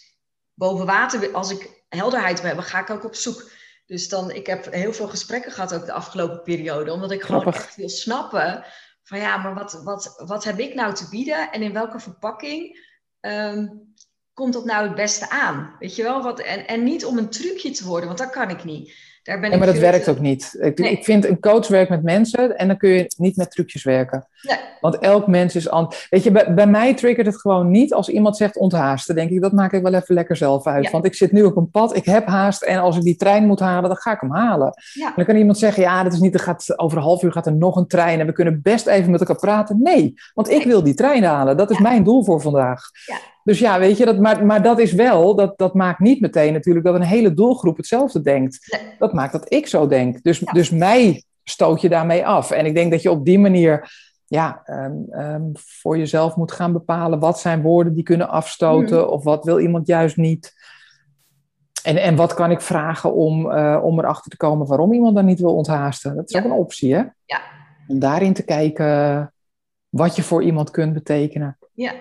boven water, als ik helderheid wil hebben, ga ik ook op zoek. Dus dan, ik heb heel veel gesprekken gehad ook de afgelopen periode, omdat ik gewoon echt wil snappen van ja, maar wat, wat, wat heb ik nou te bieden en in welke verpakking um, komt dat nou het beste aan? Weet je wel? Wat, en, en niet om een trucje te worden, want dat kan ik niet. Daar ben nee, maar dat werkt ook niet. Ik, ik, vind een coach werkt met mensen en dan kun je niet met trucjes werken. Nee. Want elk mens is anders. Weet je, bij, bij, mij triggert het gewoon niet als iemand zegt onthaasten. denk ik, dat maak ik wel even lekker zelf uit. Want ik zit nu op een pad, ik heb haast en als ik die trein moet halen, dan ga ik hem halen. Ja. dan kan iemand zeggen, ja, dat is niet, er gaat, over een half uur gaat er nog een trein en we kunnen best even met elkaar praten. Nee, want ik wil die trein halen. Dat is mijn doel voor vandaag. Dus ja, weet je, dat, maar, maar dat is wel, dat, dat maakt niet meteen natuurlijk dat een hele doelgroep hetzelfde denkt. Dat maakt dat ik zo denk. Dus, dus mij stoot je daarmee af. En ik denk dat je op die manier ja, um, um, voor jezelf moet gaan bepalen wat zijn woorden die kunnen afstoten mm. of wat wil iemand juist niet. En, en wat kan ik vragen om, uh, om erachter te komen waarom iemand dan niet wil onthaasten? Dat is ja. ook een optie, hè? Ja, Om daarin te kijken wat je voor iemand kunt betekenen. Ja.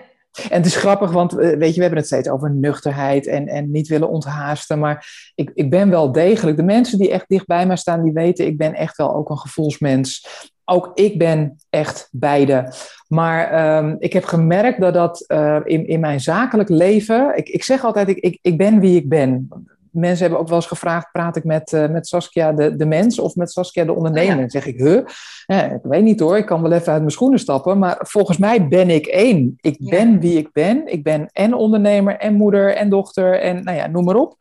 En het is grappig, want eh, weet je, we hebben het steeds over nuchterheid en, en niet willen onthaasten. Maar ik, ik ben wel degelijk, de mensen die echt dicht bij mij staan, die weten, ik ben echt wel ook een gevoelsmens. Ook ik ben echt beide. Maar um, ik heb gemerkt dat dat uh, in, in mijn zakelijk leven. Ik, ik zeg altijd, ik, ik ben wie ik ben mensen hebben ook wel eens gevraagd: praat ik met, uh, met Saskia de, de mens of met Saskia de ondernemer? Oh, zeg ik, huh? ik weet niet hoor, ik kan wel even uit mijn schoenen stappen. Maar volgens mij ben ik één. Ik ben wie ik ben. Ik ben en ondernemer en moeder en dochter en nou ja, noem maar op.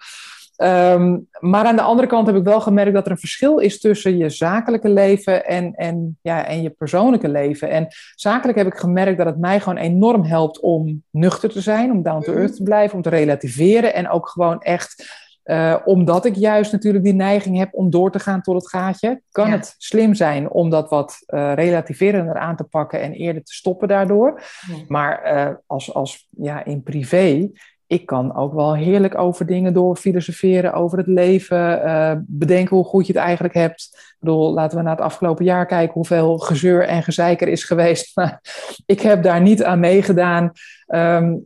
Um, maar aan de andere kant heb ik wel gemerkt dat er een verschil is tussen je zakelijke leven en, en, ja, en je persoonlijke leven. En zakelijk heb ik gemerkt dat het mij gewoon enorm helpt om nuchter te zijn, om down to earth te mhm. blijven, om te relativeren en ook gewoon echt uh, omdat ik juist natuurlijk die neiging heb om door te gaan tot het gaatje, kan het slim zijn om dat wat uh, relativerender aan te pakken en eerder te stoppen daardoor. Maar uh, als, als ja, in privé ik kan ook wel heerlijk over dingen door filosoferen, over het leven, uh, bedenken hoe goed je het eigenlijk hebt. Ik bedoel, laten we naar het afgelopen jaar kijken hoeveel gezeur en gezeik er is geweest. Maar ik heb daar niet aan meegedaan. Um,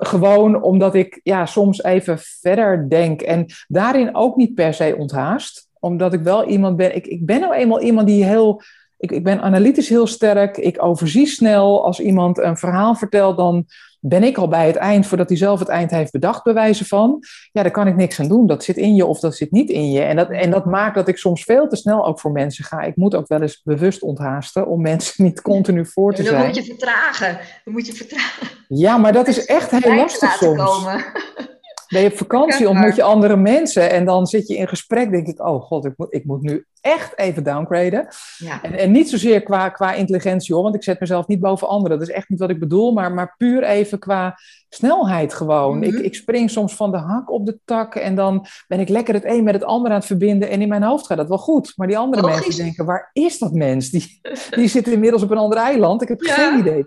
gewoon omdat ik ja, soms even verder denk en daarin ook niet per se onthaast. Omdat ik wel iemand ben, ik, ik ben nou eenmaal iemand die heel ik, ik ben analytisch heel sterk. Ik overzie snel. Als iemand een verhaal vertelt, dan ben ik al bij het eind voordat hij zelf het eind heeft bedacht, bij wijze van. Ja, daar kan ik niks aan doen. Dat zit in je of dat zit niet in je. En dat, en dat maakt dat ik soms veel te snel ook voor mensen ga. Ik moet ook wel eens bewust onthaasten om mensen niet continu voor te zijn. Dan moet je vertragen. Dan moet je vertragen. Ja, maar dat is echt heel lastig soms. Komen. Ben je op vakantie, ontmoet je andere mensen en dan zit je in gesprek, denk ik, oh god, ik moet, ik moet nu echt even downgraden. Ja. En, en, niet zozeer qua, qua intelligentie hoor, want ik zet mezelf niet boven anderen. Dat is echt niet wat ik bedoel, maar, maar puur even qua snelheid gewoon. ik, mhm. ik spring soms van de hak op de tak en dan ben ik lekker het een met het ander aan het verbinden en in mijn hoofd gaat dat wel goed. Maar die andere mensen denken, waar is dat mens? Die, die zit inmiddels op een ander eiland, ik heb geen idee.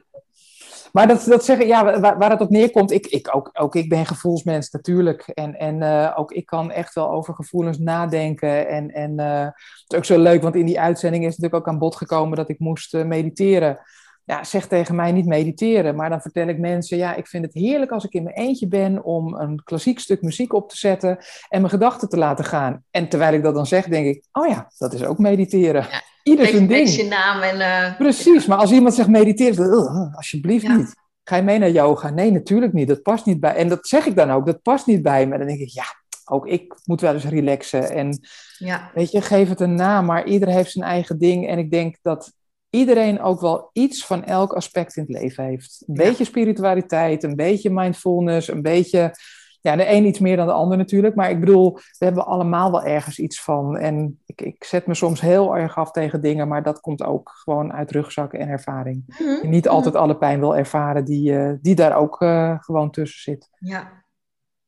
Maar dat, dat zeggen, ja, waar, waar het op neerkomt, ik, ik, ook, ook ik ben gevoelsmens natuurlijk. En, en uh, ook ik kan echt wel over gevoelens nadenken. En, en uh, het is ook zo leuk, want in die uitzending is natuurlijk ook aan bod gekomen dat ik moest uh, mediteren. Ja, zeg tegen mij niet mediteren, maar dan vertel ik mensen, ja, ik vind het heerlijk als ik in mijn eentje ben om een klassiek stuk muziek op te zetten en mijn gedachten te laten gaan. En terwijl ik dat dan zeg, denk ik, oh ja, dat is ook mediteren. Ja ieder zijn ding. je naam en... Uh, Precies, maar als iemand zegt mediteren, alsjeblieft niet. Ga je mee naar yoga? Nee, natuurlijk niet. Dat past niet bij. En dat zeg ik dan ook, dat past niet bij me. Dan denk ik, ja, ook ik moet wel eens relaxen. En ja. weet je, geef het een naam, maar ieder heeft zijn eigen ding. En ik denk dat iedereen ook wel iets van elk aspect in het leven heeft. Een beetje spiritualiteit, een beetje mindfulness, een beetje ja, de een iets meer dan de ander natuurlijk. Maar ik bedoel, we hebben allemaal wel ergens iets van. En ik, ik zet me soms heel erg af tegen dingen, maar dat komt ook gewoon uit rugzakken en ervaring. Mm niet altijd mhm. alle pijn wil ervaren die, uh, die daar ook uh, gewoon tussen zit. Ja,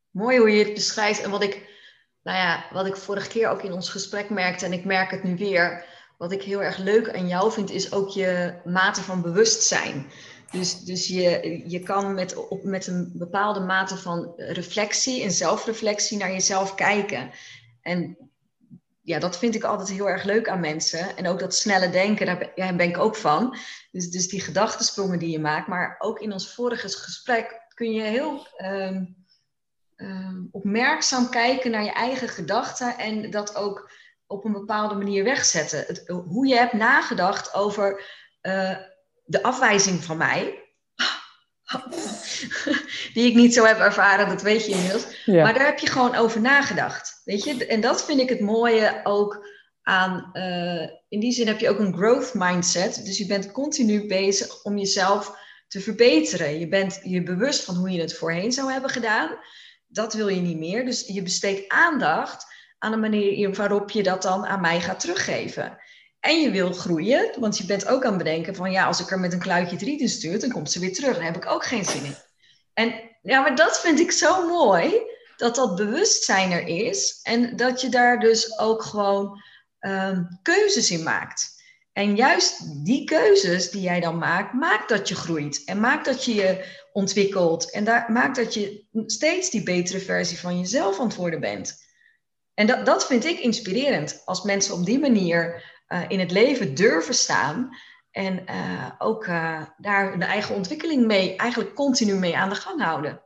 mooi hoe je het beschrijft. En wat ik, nou ja, wat ik vorige keer ook in ons gesprek merkte, en ik merk het nu weer. Wat ik heel erg leuk aan jou vind, is ook je mate van bewustzijn. Dus, dus je, je kan met, op, met een bepaalde mate van reflectie en zelfreflectie naar jezelf kijken. En ja, dat vind ik altijd heel erg leuk aan mensen. En ook dat snelle denken, daar ben, ik ook van. Dus, dus die gedachtensprongen die je maakt. Maar ook in ons vorige gesprek kun je heel ehm, ehm, opmerkzaam kijken naar je eigen gedachten. En dat ook op een bepaalde manier wegzetten. Het, hoe je hebt nagedacht over... Uh, de afwijzing van mij, die ik niet zo heb ervaren, dat weet je inmiddels. Maar daar heb je gewoon over nagedacht. Weet je? En dat vind ik het mooie ook aan. Uh, in die zin heb je ook een growth mindset. Dus je bent continu bezig om jezelf te verbeteren. Je bent je bewust van hoe je het voorheen zou hebben gedaan. Dat wil je niet meer. Dus je besteedt aandacht aan de manier waarop je dat dan aan mij gaat teruggeven. En je wil groeien, want je bent ook aan het bedenken van ja, als ik er met een kluitje driet in stuur, dan komt ze weer terug. Dan heb ik ook geen zin in. En ja, maar dat vind ik zo mooi, dat dat bewustzijn er is en dat je daar dus ook gewoon um, keuzes in maakt. En juist die keuzes die jij dan maakt, maakt dat je groeit en maakt dat je je ontwikkelt en maakt dat je steeds die betere versie van jezelf aan het worden bent. En dat, dat vind ik inspirerend als mensen op die manier in het leven durven staan. En ook daar de eigen ontwikkeling mee, eigenlijk continu mee aan de gang houden.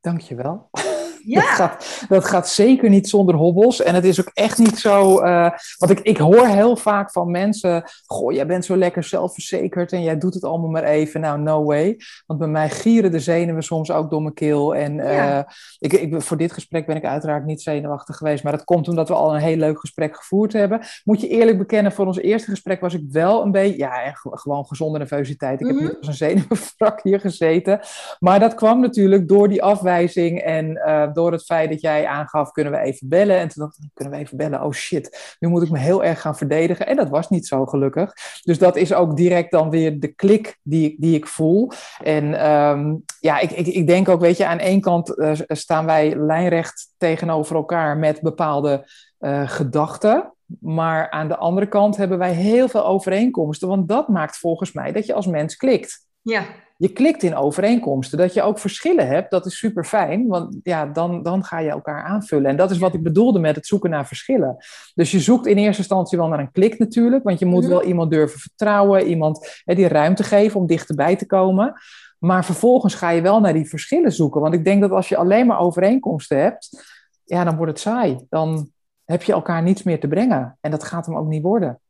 Dankjewel. Ja. Dat, gaat, dat gaat zeker niet zonder hobbels. En het is ook echt niet zo. Uh, want ik, ik hoor heel vaak van mensen: Goh, jij bent zo lekker zelfverzekerd en jij doet het allemaal maar even. Nou, no way. Want bij mij gieren de zenuwen soms ook door mijn keel. En uh, ik, ik, voor dit gesprek ben ik uiteraard niet zenuwachtig geweest. Maar dat komt omdat we al een heel leuk gesprek gevoerd hebben. Moet je eerlijk bekennen, voor ons eerste gesprek was ik wel een beetje. Ja, gewoon gezonde nervositeit. Ik heb mhm. niet als een zenuwvrak hier gezeten. Maar dat kwam natuurlijk door die afwijzing en. Uh, door het feit dat jij aangaf, kunnen we even bellen? En toen dacht ik, kunnen we even bellen? Oh shit, nu moet ik me heel erg gaan verdedigen. En dat was niet zo gelukkig. Dus dat is ook direct dan weer de klik die, die ik voel. En ehm, ja, ik, ik, ik denk ook, weet je, aan één kant uh, staan wij lijnrecht tegenover elkaar met bepaalde uh, gedachten. Maar aan de andere kant hebben wij heel veel overeenkomsten. Want dat maakt volgens mij dat je als mens klikt. Ja, je klikt in overeenkomsten. Dat je ook verschillen hebt, dat is super fijn, want ja, dan, dan ga je elkaar aanvullen. En dat is wat ik bedoelde met het zoeken naar verschillen. Dus je zoekt in eerste instantie wel naar een klik natuurlijk, want je moet mhm. wel iemand durven vertrouwen, iemand hè, die ruimte geven om dichterbij te komen. Maar vervolgens ga je wel naar die verschillen zoeken. Want ik denk dat als je alleen maar overeenkomsten hebt, ja, dan wordt het saai. Dan heb je elkaar niets meer te brengen. En dat gaat hem ook niet worden.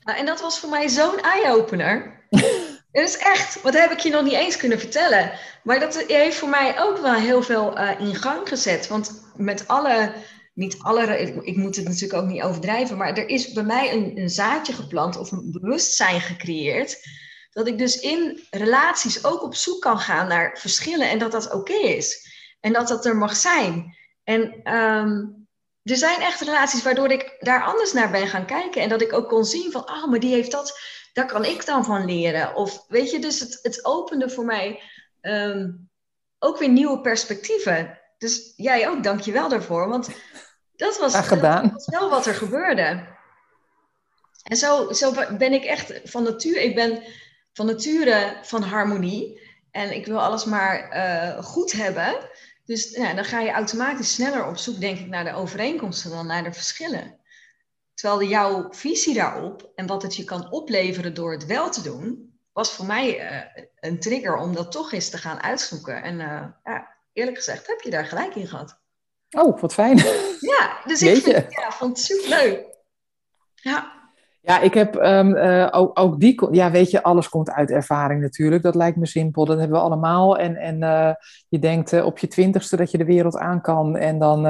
Nou, en dat was voor mij zo'n eye-opener. Het is echt, wat heb ik je nog niet eens kunnen vertellen. Maar dat heeft voor mij ook wel heel veel uh, in gang gezet. Want met alle, niet alle, ik, moet het natuurlijk ook niet overdrijven, maar er is bij mij een, een zaadje geplant of een bewustzijn gecreëerd. Dat ik dus in relaties ook op zoek kan gaan naar verschillen en dat dat oké is. En dat dat er mag zijn. En um, er zijn echt relaties waardoor ik daar anders naar ben gaan kijken. En dat ik ook kon zien van, ah, oh, maar die heeft dat daar kan ik dan van leren. Of weet je, dus het, het opende voor mij ehm, ook weer nieuwe perspectieven. Dus jij ook, dank je wel daarvoor. Want dat was, gedaan. was wel wat er gebeurde. En zo, zo ben ik echt van nature, ik ben van nature van harmonie. En ik wil alles maar uh, goed hebben. Dus ja, dan ga je automatisch sneller op zoek, denk ik, naar de overeenkomsten dan naar de verschillen. Terwijl jouw visie daarop en wat het je kan opleveren door het wel te doen, was voor mij uh, een trigger om dat toch eens te gaan uitzoeken. En uh, ja, eerlijk gezegd heb je daar gelijk in gehad. Oh, wat fijn. Ja, dus ik vind, ja, vond het super leuk. Ja. Ja, ik heb um, uh, ook, ook, die, ja, weet je, alles komt uit ervaring natuurlijk. Dat lijkt me simpel, dat hebben we allemaal. En, en uh, je denkt uh, op je twintigste dat je de wereld aan kan. En dan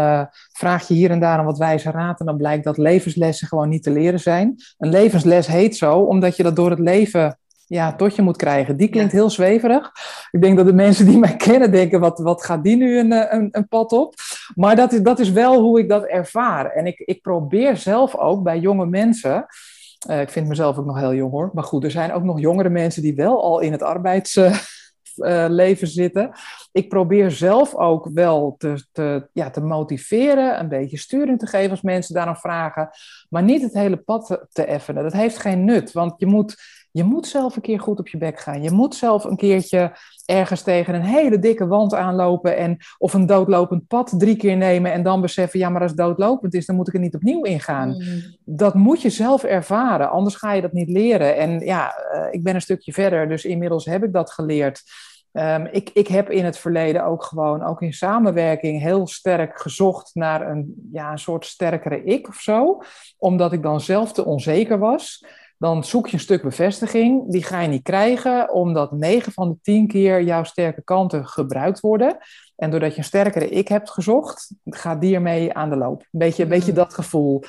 vraag je hier en daar een wat wijze raad. En dan blijkt dat levenslessen gewoon niet te leren zijn. Een levensles heet zo, omdat je dat door het leven ja, tot je moet krijgen. Die klinkt heel zweverig. Ik denk dat de mensen die mij kennen denken, wat, wat gaat die nu een, een, een pad op? Maar dat is, dat is wel hoe ik dat ervaar. En ik, ik probeer zelf ook bij jonge mensen uh, ik vind mezelf ook nog heel jong hoor. Maar goed, er zijn ook nog jongere mensen die wel al in het arbeidsleven zitten. Ik probeer zelf ook wel te, te, ja, te motiveren, een beetje sturing te geven als mensen daarom vragen. Maar niet het hele pad te effenen. Dat heeft geen nut, want je moet je moet zelf een keer goed op je bek gaan. Je moet zelf een keertje ergens tegen een hele dikke wand aanlopen en of een doodlopend pad drie keer nemen en dan beseffen, ja, maar als het doodlopend is, dan moet ik er niet opnieuw ingaan. Mm. Dat moet je zelf ervaren, anders ga je dat niet leren. En ja, uh, ik ben een stukje verder, dus inmiddels heb ik dat geleerd. Um, ik, ik heb in het verleden ook gewoon, ook in samenwerking, heel sterk gezocht naar een, ja, een soort sterkere ik of zo. Omdat ik dan zelf te onzeker was dan zoek je een stuk bevestiging. Die ga je niet krijgen, omdat 9 van de 10 keer jouw sterke kanten gebruikt worden. En doordat je een sterkere ik hebt gezocht, gaat die ermee aan de loop. Een beetje, een beetje mm. dat gevoel.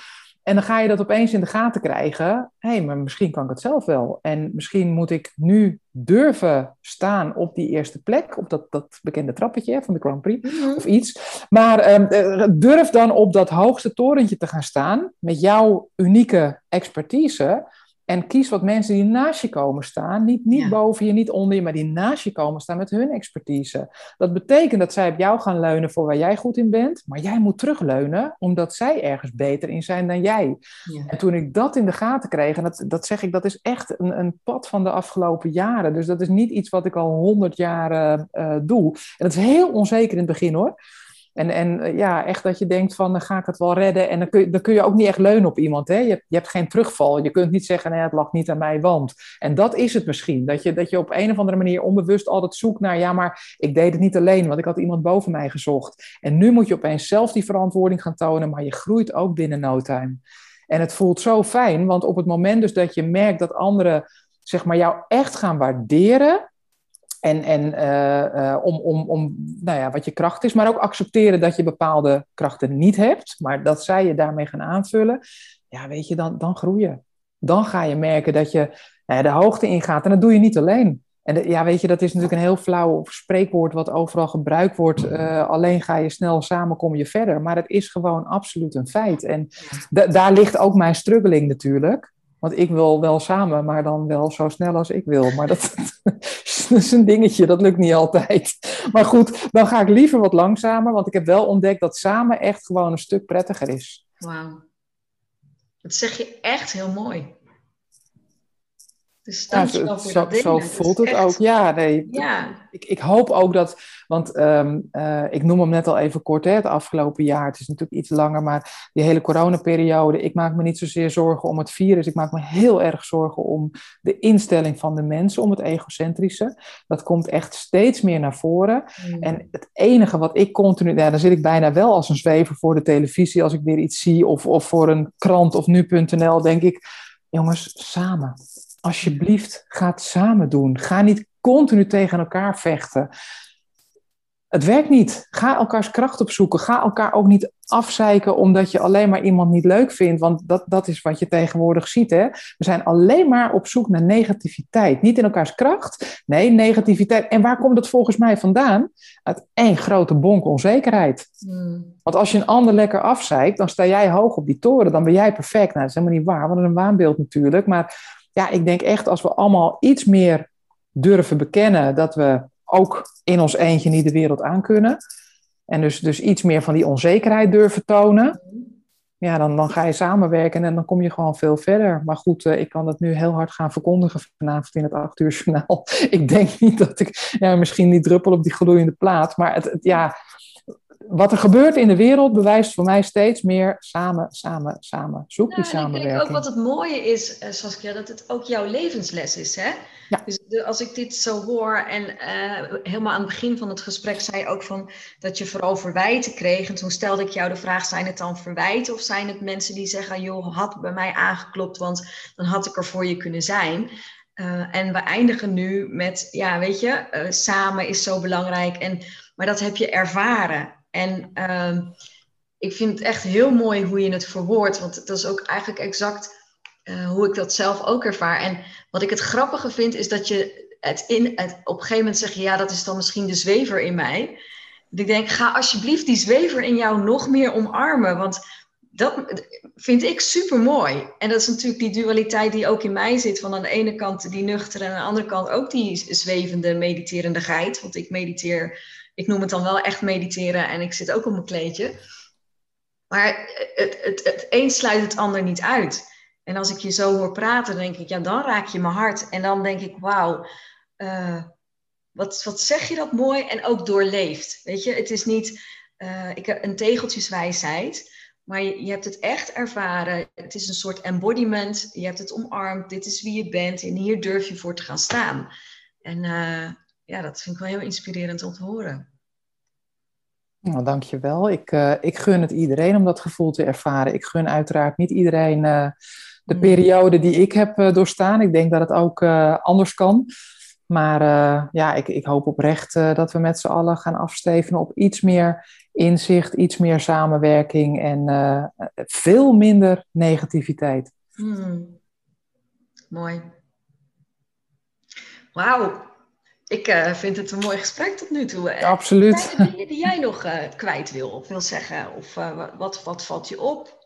En dan ga je dat opeens in de gaten krijgen. Hé, hey, maar misschien kan ik het zelf wel. En misschien moet ik nu durven staan op die eerste plek. Op dat, dat bekende trappetje van de Grand Prix. Mm-hmm. Of iets. Maar ehm, eh, durf dan op dat hoogste torentje te gaan staan. Met jouw unieke expertise. En kies wat mensen die naast je komen staan. Niet, niet boven je, niet onder je, maar die naast je komen staan met hun expertise. Dat betekent dat zij op jou gaan leunen voor waar jij goed in bent. Maar jij moet terugleunen omdat zij ergens beter in zijn dan jij. Ja. En toen ik dat in de gaten kreeg, en dat, dat zeg ik, dat is echt een, een pad van de afgelopen jaren. Dus dat is niet iets wat ik al honderd jaar uh, doe. En dat is heel onzeker in het begin hoor. En, en ja, echt dat je denkt van, dan ga ik het wel redden. En dan kun, je, dan kun je ook niet echt leunen op iemand. Hè? Je, je hebt geen terugval. Je kunt niet zeggen, nee, het lag niet aan mij, want. En dat is het misschien. Dat je, dat je op een of andere manier onbewust altijd zoekt naar, ja, maar ik deed het niet alleen, want ik had iemand boven mij gezocht. En nu moet je opeens zelf die verantwoording gaan tonen, maar je groeit ook binnen no time. En het voelt zo fijn, want op het moment dus dat je merkt dat anderen zeg maar, jou echt gaan waarderen. En, en uh, om, om, om nou ja, wat je kracht is, maar ook accepteren dat je bepaalde krachten niet hebt, maar dat zij je daarmee gaan aanvullen. Ja, weet je, dan, dan groei je. Dan ga je merken dat je nou ja, de hoogte ingaat. En dat doe je niet alleen. En ja, weet je, dat is natuurlijk een heel flauw spreekwoord wat overal gebruikt wordt. Uh, alleen ga je snel, samen kom je verder. Maar het is gewoon absoluut een feit. En daar ligt ook mijn struggeling natuurlijk. Want ik wil wel samen, maar dan wel zo snel als ik wil. Maar dat, is een dingetje, dat lukt niet altijd. Maar goed, dan ga ik liever wat langzamer, want ik heb wel ontdekt dat samen echt gewoon een stuk prettiger is. Wauw. Dat zeg je echt heel mooi. Dus ja, zo, zo, zo voelt het ook. Ja, nee. Ja. Ik, ik hoop ook dat, want um, uh, ik noem hem net al even kort, hè, het afgelopen jaar. Het is natuurlijk iets langer, maar die hele coronaperiode. Ik maak me niet zozeer zorgen om het virus. Ik maak me heel erg zorgen om de instelling van de mensen, om het egocentrische. Dat komt echt steeds meer naar voren. Mm. En het enige wat ik continu, nou, dan zit ik bijna wel als een zwever voor de televisie als ik weer iets zie, of, of voor een krant of nu.nl, denk ik, jongens, samen alsjeblieft, ga het samen doen. Ga niet continu tegen elkaar vechten. Het werkt niet. Ga elkaars kracht opzoeken. Ga elkaar ook niet afzeiken omdat je alleen maar iemand niet leuk vindt. Want dat, dat is wat je tegenwoordig ziet. Hè? We zijn alleen maar op zoek naar negativiteit. Niet in elkaars kracht. Nee, negativiteit. En waar komt dat volgens mij vandaan? Uit één grote bonk onzekerheid. Hmm. Want als je een ander lekker afzeikt, dan sta jij hoog op die toren. Dan ben jij perfect. Nou, dat is helemaal niet waar. Want dat is een waanbeeld natuurlijk. Maar ja, ik denk echt als we allemaal iets meer durven bekennen dat we ook in ons eentje niet de wereld aan kunnen. En dus, dus iets meer van die onzekerheid durven tonen. Ja, dan, dan ga je samenwerken en dan kom je gewoon veel verder. Maar goed, uh, ik kan dat nu heel hard gaan verkondigen vanavond in het 8 uur journaal. ik denk niet dat ik, ja, misschien niet druppel op die gloeiende plaat. Maar het, het ja, wat er gebeurt in de wereld bewijst voor mij steeds meer samen, samen, samen. Zoek die samenwerking. Ik denk ook wat het mooie is, uh, Saskia, dat het ook jouw levensles is. Hè? Ja. Dus als ik dit zo hoor en uh, helemaal aan het begin van het gesprek zei ook van dat je vooral verwijten kreeg. En toen stelde ik jou de vraag, zijn het dan verwijten of zijn het mensen die zeggen, joh, had bij mij aangeklopt, want dan had ik er voor je kunnen zijn. Uh, en we eindigen nu met, ja, weet je, samen is zo belangrijk. En, maar dat heb je ervaren. En uh, ik vind het echt heel mooi hoe je het verwoordt, want dat is ook eigenlijk exact uh, hoe ik dat zelf ook ervaar. En wat ik het grappige vind, is dat je het, in, het op een gegeven moment zeg je, ja, dat is dan misschien de zwever in mij. ik denk, ga alsjeblieft die zwever in jou nog meer omarmen, want dat vind ik super mooi. En dat is natuurlijk die dualiteit die ook in mij zit. Van aan de ene kant die nuchtere en aan de andere kant ook die zwevende, mediterende geit. Want ik mediteer ik noem het dan wel echt mediteren en ik zit ook op mijn kleedje. Maar het, het, het een sluit het ander niet uit. En als ik je zo hoor praten, denk ik, ja, dan raak je mijn hart. En dan denk ik, wauw, uh, wat, wat zeg je dat mooi en ook doorleefd. Weet je, het is niet uh, ik een tegeltjeswijsheid, maar je, je, hebt het echt ervaren. Het is een soort embodiment. Je hebt het omarmd. Dit is wie je bent en hier durf je voor te gaan staan. En uh, ja, dat vind ik wel heel inspirerend om te horen. Nou, dankjewel. Ik, uh, ik gun het iedereen om dat gevoel te ervaren. Ik gun uiteraard niet iedereen uh, de mm. periode die ik heb uh, doorstaan. Ik denk dat het ook anders kan. Maar ja, ik, ik hoop oprecht dat we met z'n allen gaan afstevenen op iets meer inzicht, iets meer samenwerking en veel minder negativiteit. Mm. Mooi. Wauw, ik uh, vind het een mooi gesprek tot nu toe. Eh, Absoluut. Zijn er dingen die jij nog uh, kwijt wil of wil zeggen? Of wat, wat valt je op?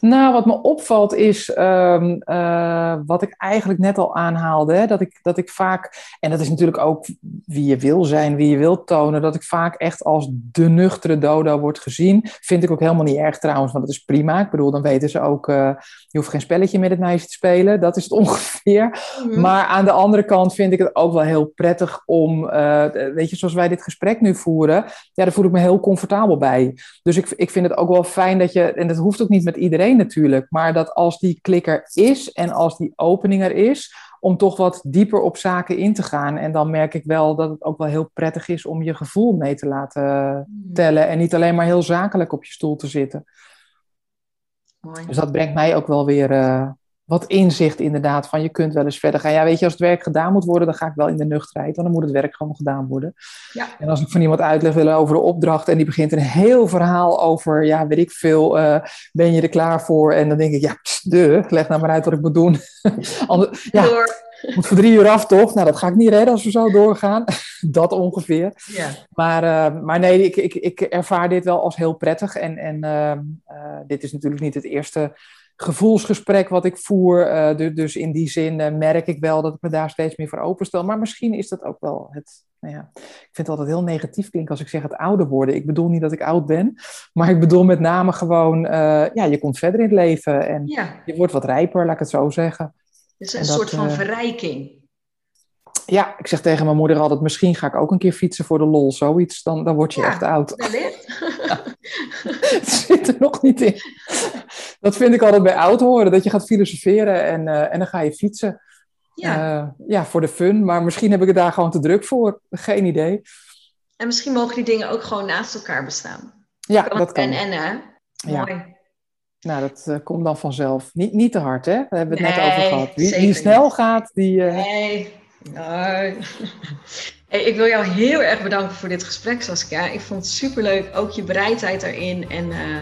Nou, wat me opvalt is ehm, eh, wat ik eigenlijk net al aanhaalde. Hè, dat, ik, dat ik vaak, en dat is natuurlijk ook wie je wil zijn, wie je wil tonen, dat ik vaak echt als de nuchtere dodo wordt gezien. Vind ik ook helemaal niet erg trouwens, want dat is prima. Ik bedoel, dan weten ze ook, uh, je hoeft geen spelletje met het meisje te spelen. Dat is het ongeveer. Mhm. Maar aan de andere kant vind ik het ook wel heel prettig om, uh, weet je, zoals wij dit gesprek nu voeren, ja, daar voel ik me heel comfortabel bij. Dus ik, ik vind het ook wel fijn dat je, en dat hoeft ook niet met iedereen natuurlijk. Maar dat als die klikker is en als die opening er is, om toch wat dieper op zaken in te gaan. En dan merk ik wel dat het ook wel heel prettig is om je gevoel mee te laten hmm. tellen. En niet alleen maar heel zakelijk op je stoel te zitten. Mooi. Dus dat brengt mij ook wel weer uh, wat inzicht inderdaad van je kunt wel eens verder gaan. Ja, weet je, als het werk gedaan moet worden, dan ga ik wel in de nuchterheid, want dan moet het werk gewoon gedaan worden. Ja. En als ik van iemand uitleg wil over de opdracht en die begint een heel verhaal over, ja, weet ik veel, uh, ben je er klaar voor? En dan denk ik, ja, pst, de, leg nou maar uit wat ik moet doen. Ander, ja, Door. moet voor drie uur af toch? Nou, dat ga ik niet redden als we zo doorgaan. dat ongeveer. Ja. Maar, uh, maar nee, ik, ik, ik ervaar dit wel als heel prettig. En, en uh, dit is natuurlijk niet het eerste gevoelsgesprek wat ik voer. Uh, dus in die zin uh, merk ik wel dat ik me daar steeds meer voor openstel. Maar misschien is dat ook wel het. Nou ja, ik vind het altijd heel negatief klinken als ik zeg het ouder worden. Ik bedoel niet dat ik oud ben, maar ik bedoel met name gewoon, uh, ja, je komt verder in het leven en je wordt wat rijper, laat ik het zo zeggen. Het is een soort van verrijking. Ja, ik zeg tegen mijn moeder altijd, misschien ga ik ook een keer fietsen voor de lol, zoiets. Dan, dan word je echt oud. het zit er nog niet in. Dat vind ik altijd bij oud horen, dat je gaat filosoferen en, uh, en dan ga je fietsen. Ja. Uh, ja, voor de fun. Maar misschien heb ik het daar gewoon te druk voor. Geen idee. En misschien mogen die dingen ook gewoon naast elkaar bestaan. Ja, dat kan. En en, hè? Mooi. Nou, dat uh, komt dan vanzelf. Niet, niet te hard, hè? Daar hebben we het net over gehad. Wie, wie snel gaat, die... Nee, Hey, ik wil jou heel erg bedanken voor dit gesprek, Saskia. Ik vond het superleuk, ook je bereidheid daarin. En uh,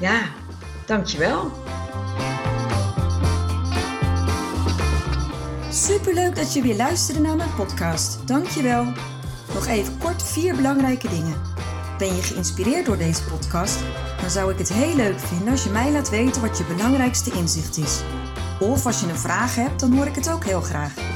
ja, dankjewel. Superleuk dat je weer luisterde naar mijn podcast. Dankjewel. Nog even kort vier belangrijke dingen. Ben je geïnspireerd door deze podcast? Dan zou ik het heel leuk vinden als je mij laat weten wat je belangrijkste inzicht is. Of als je een vraag hebt, dan hoor ik het ook heel graag.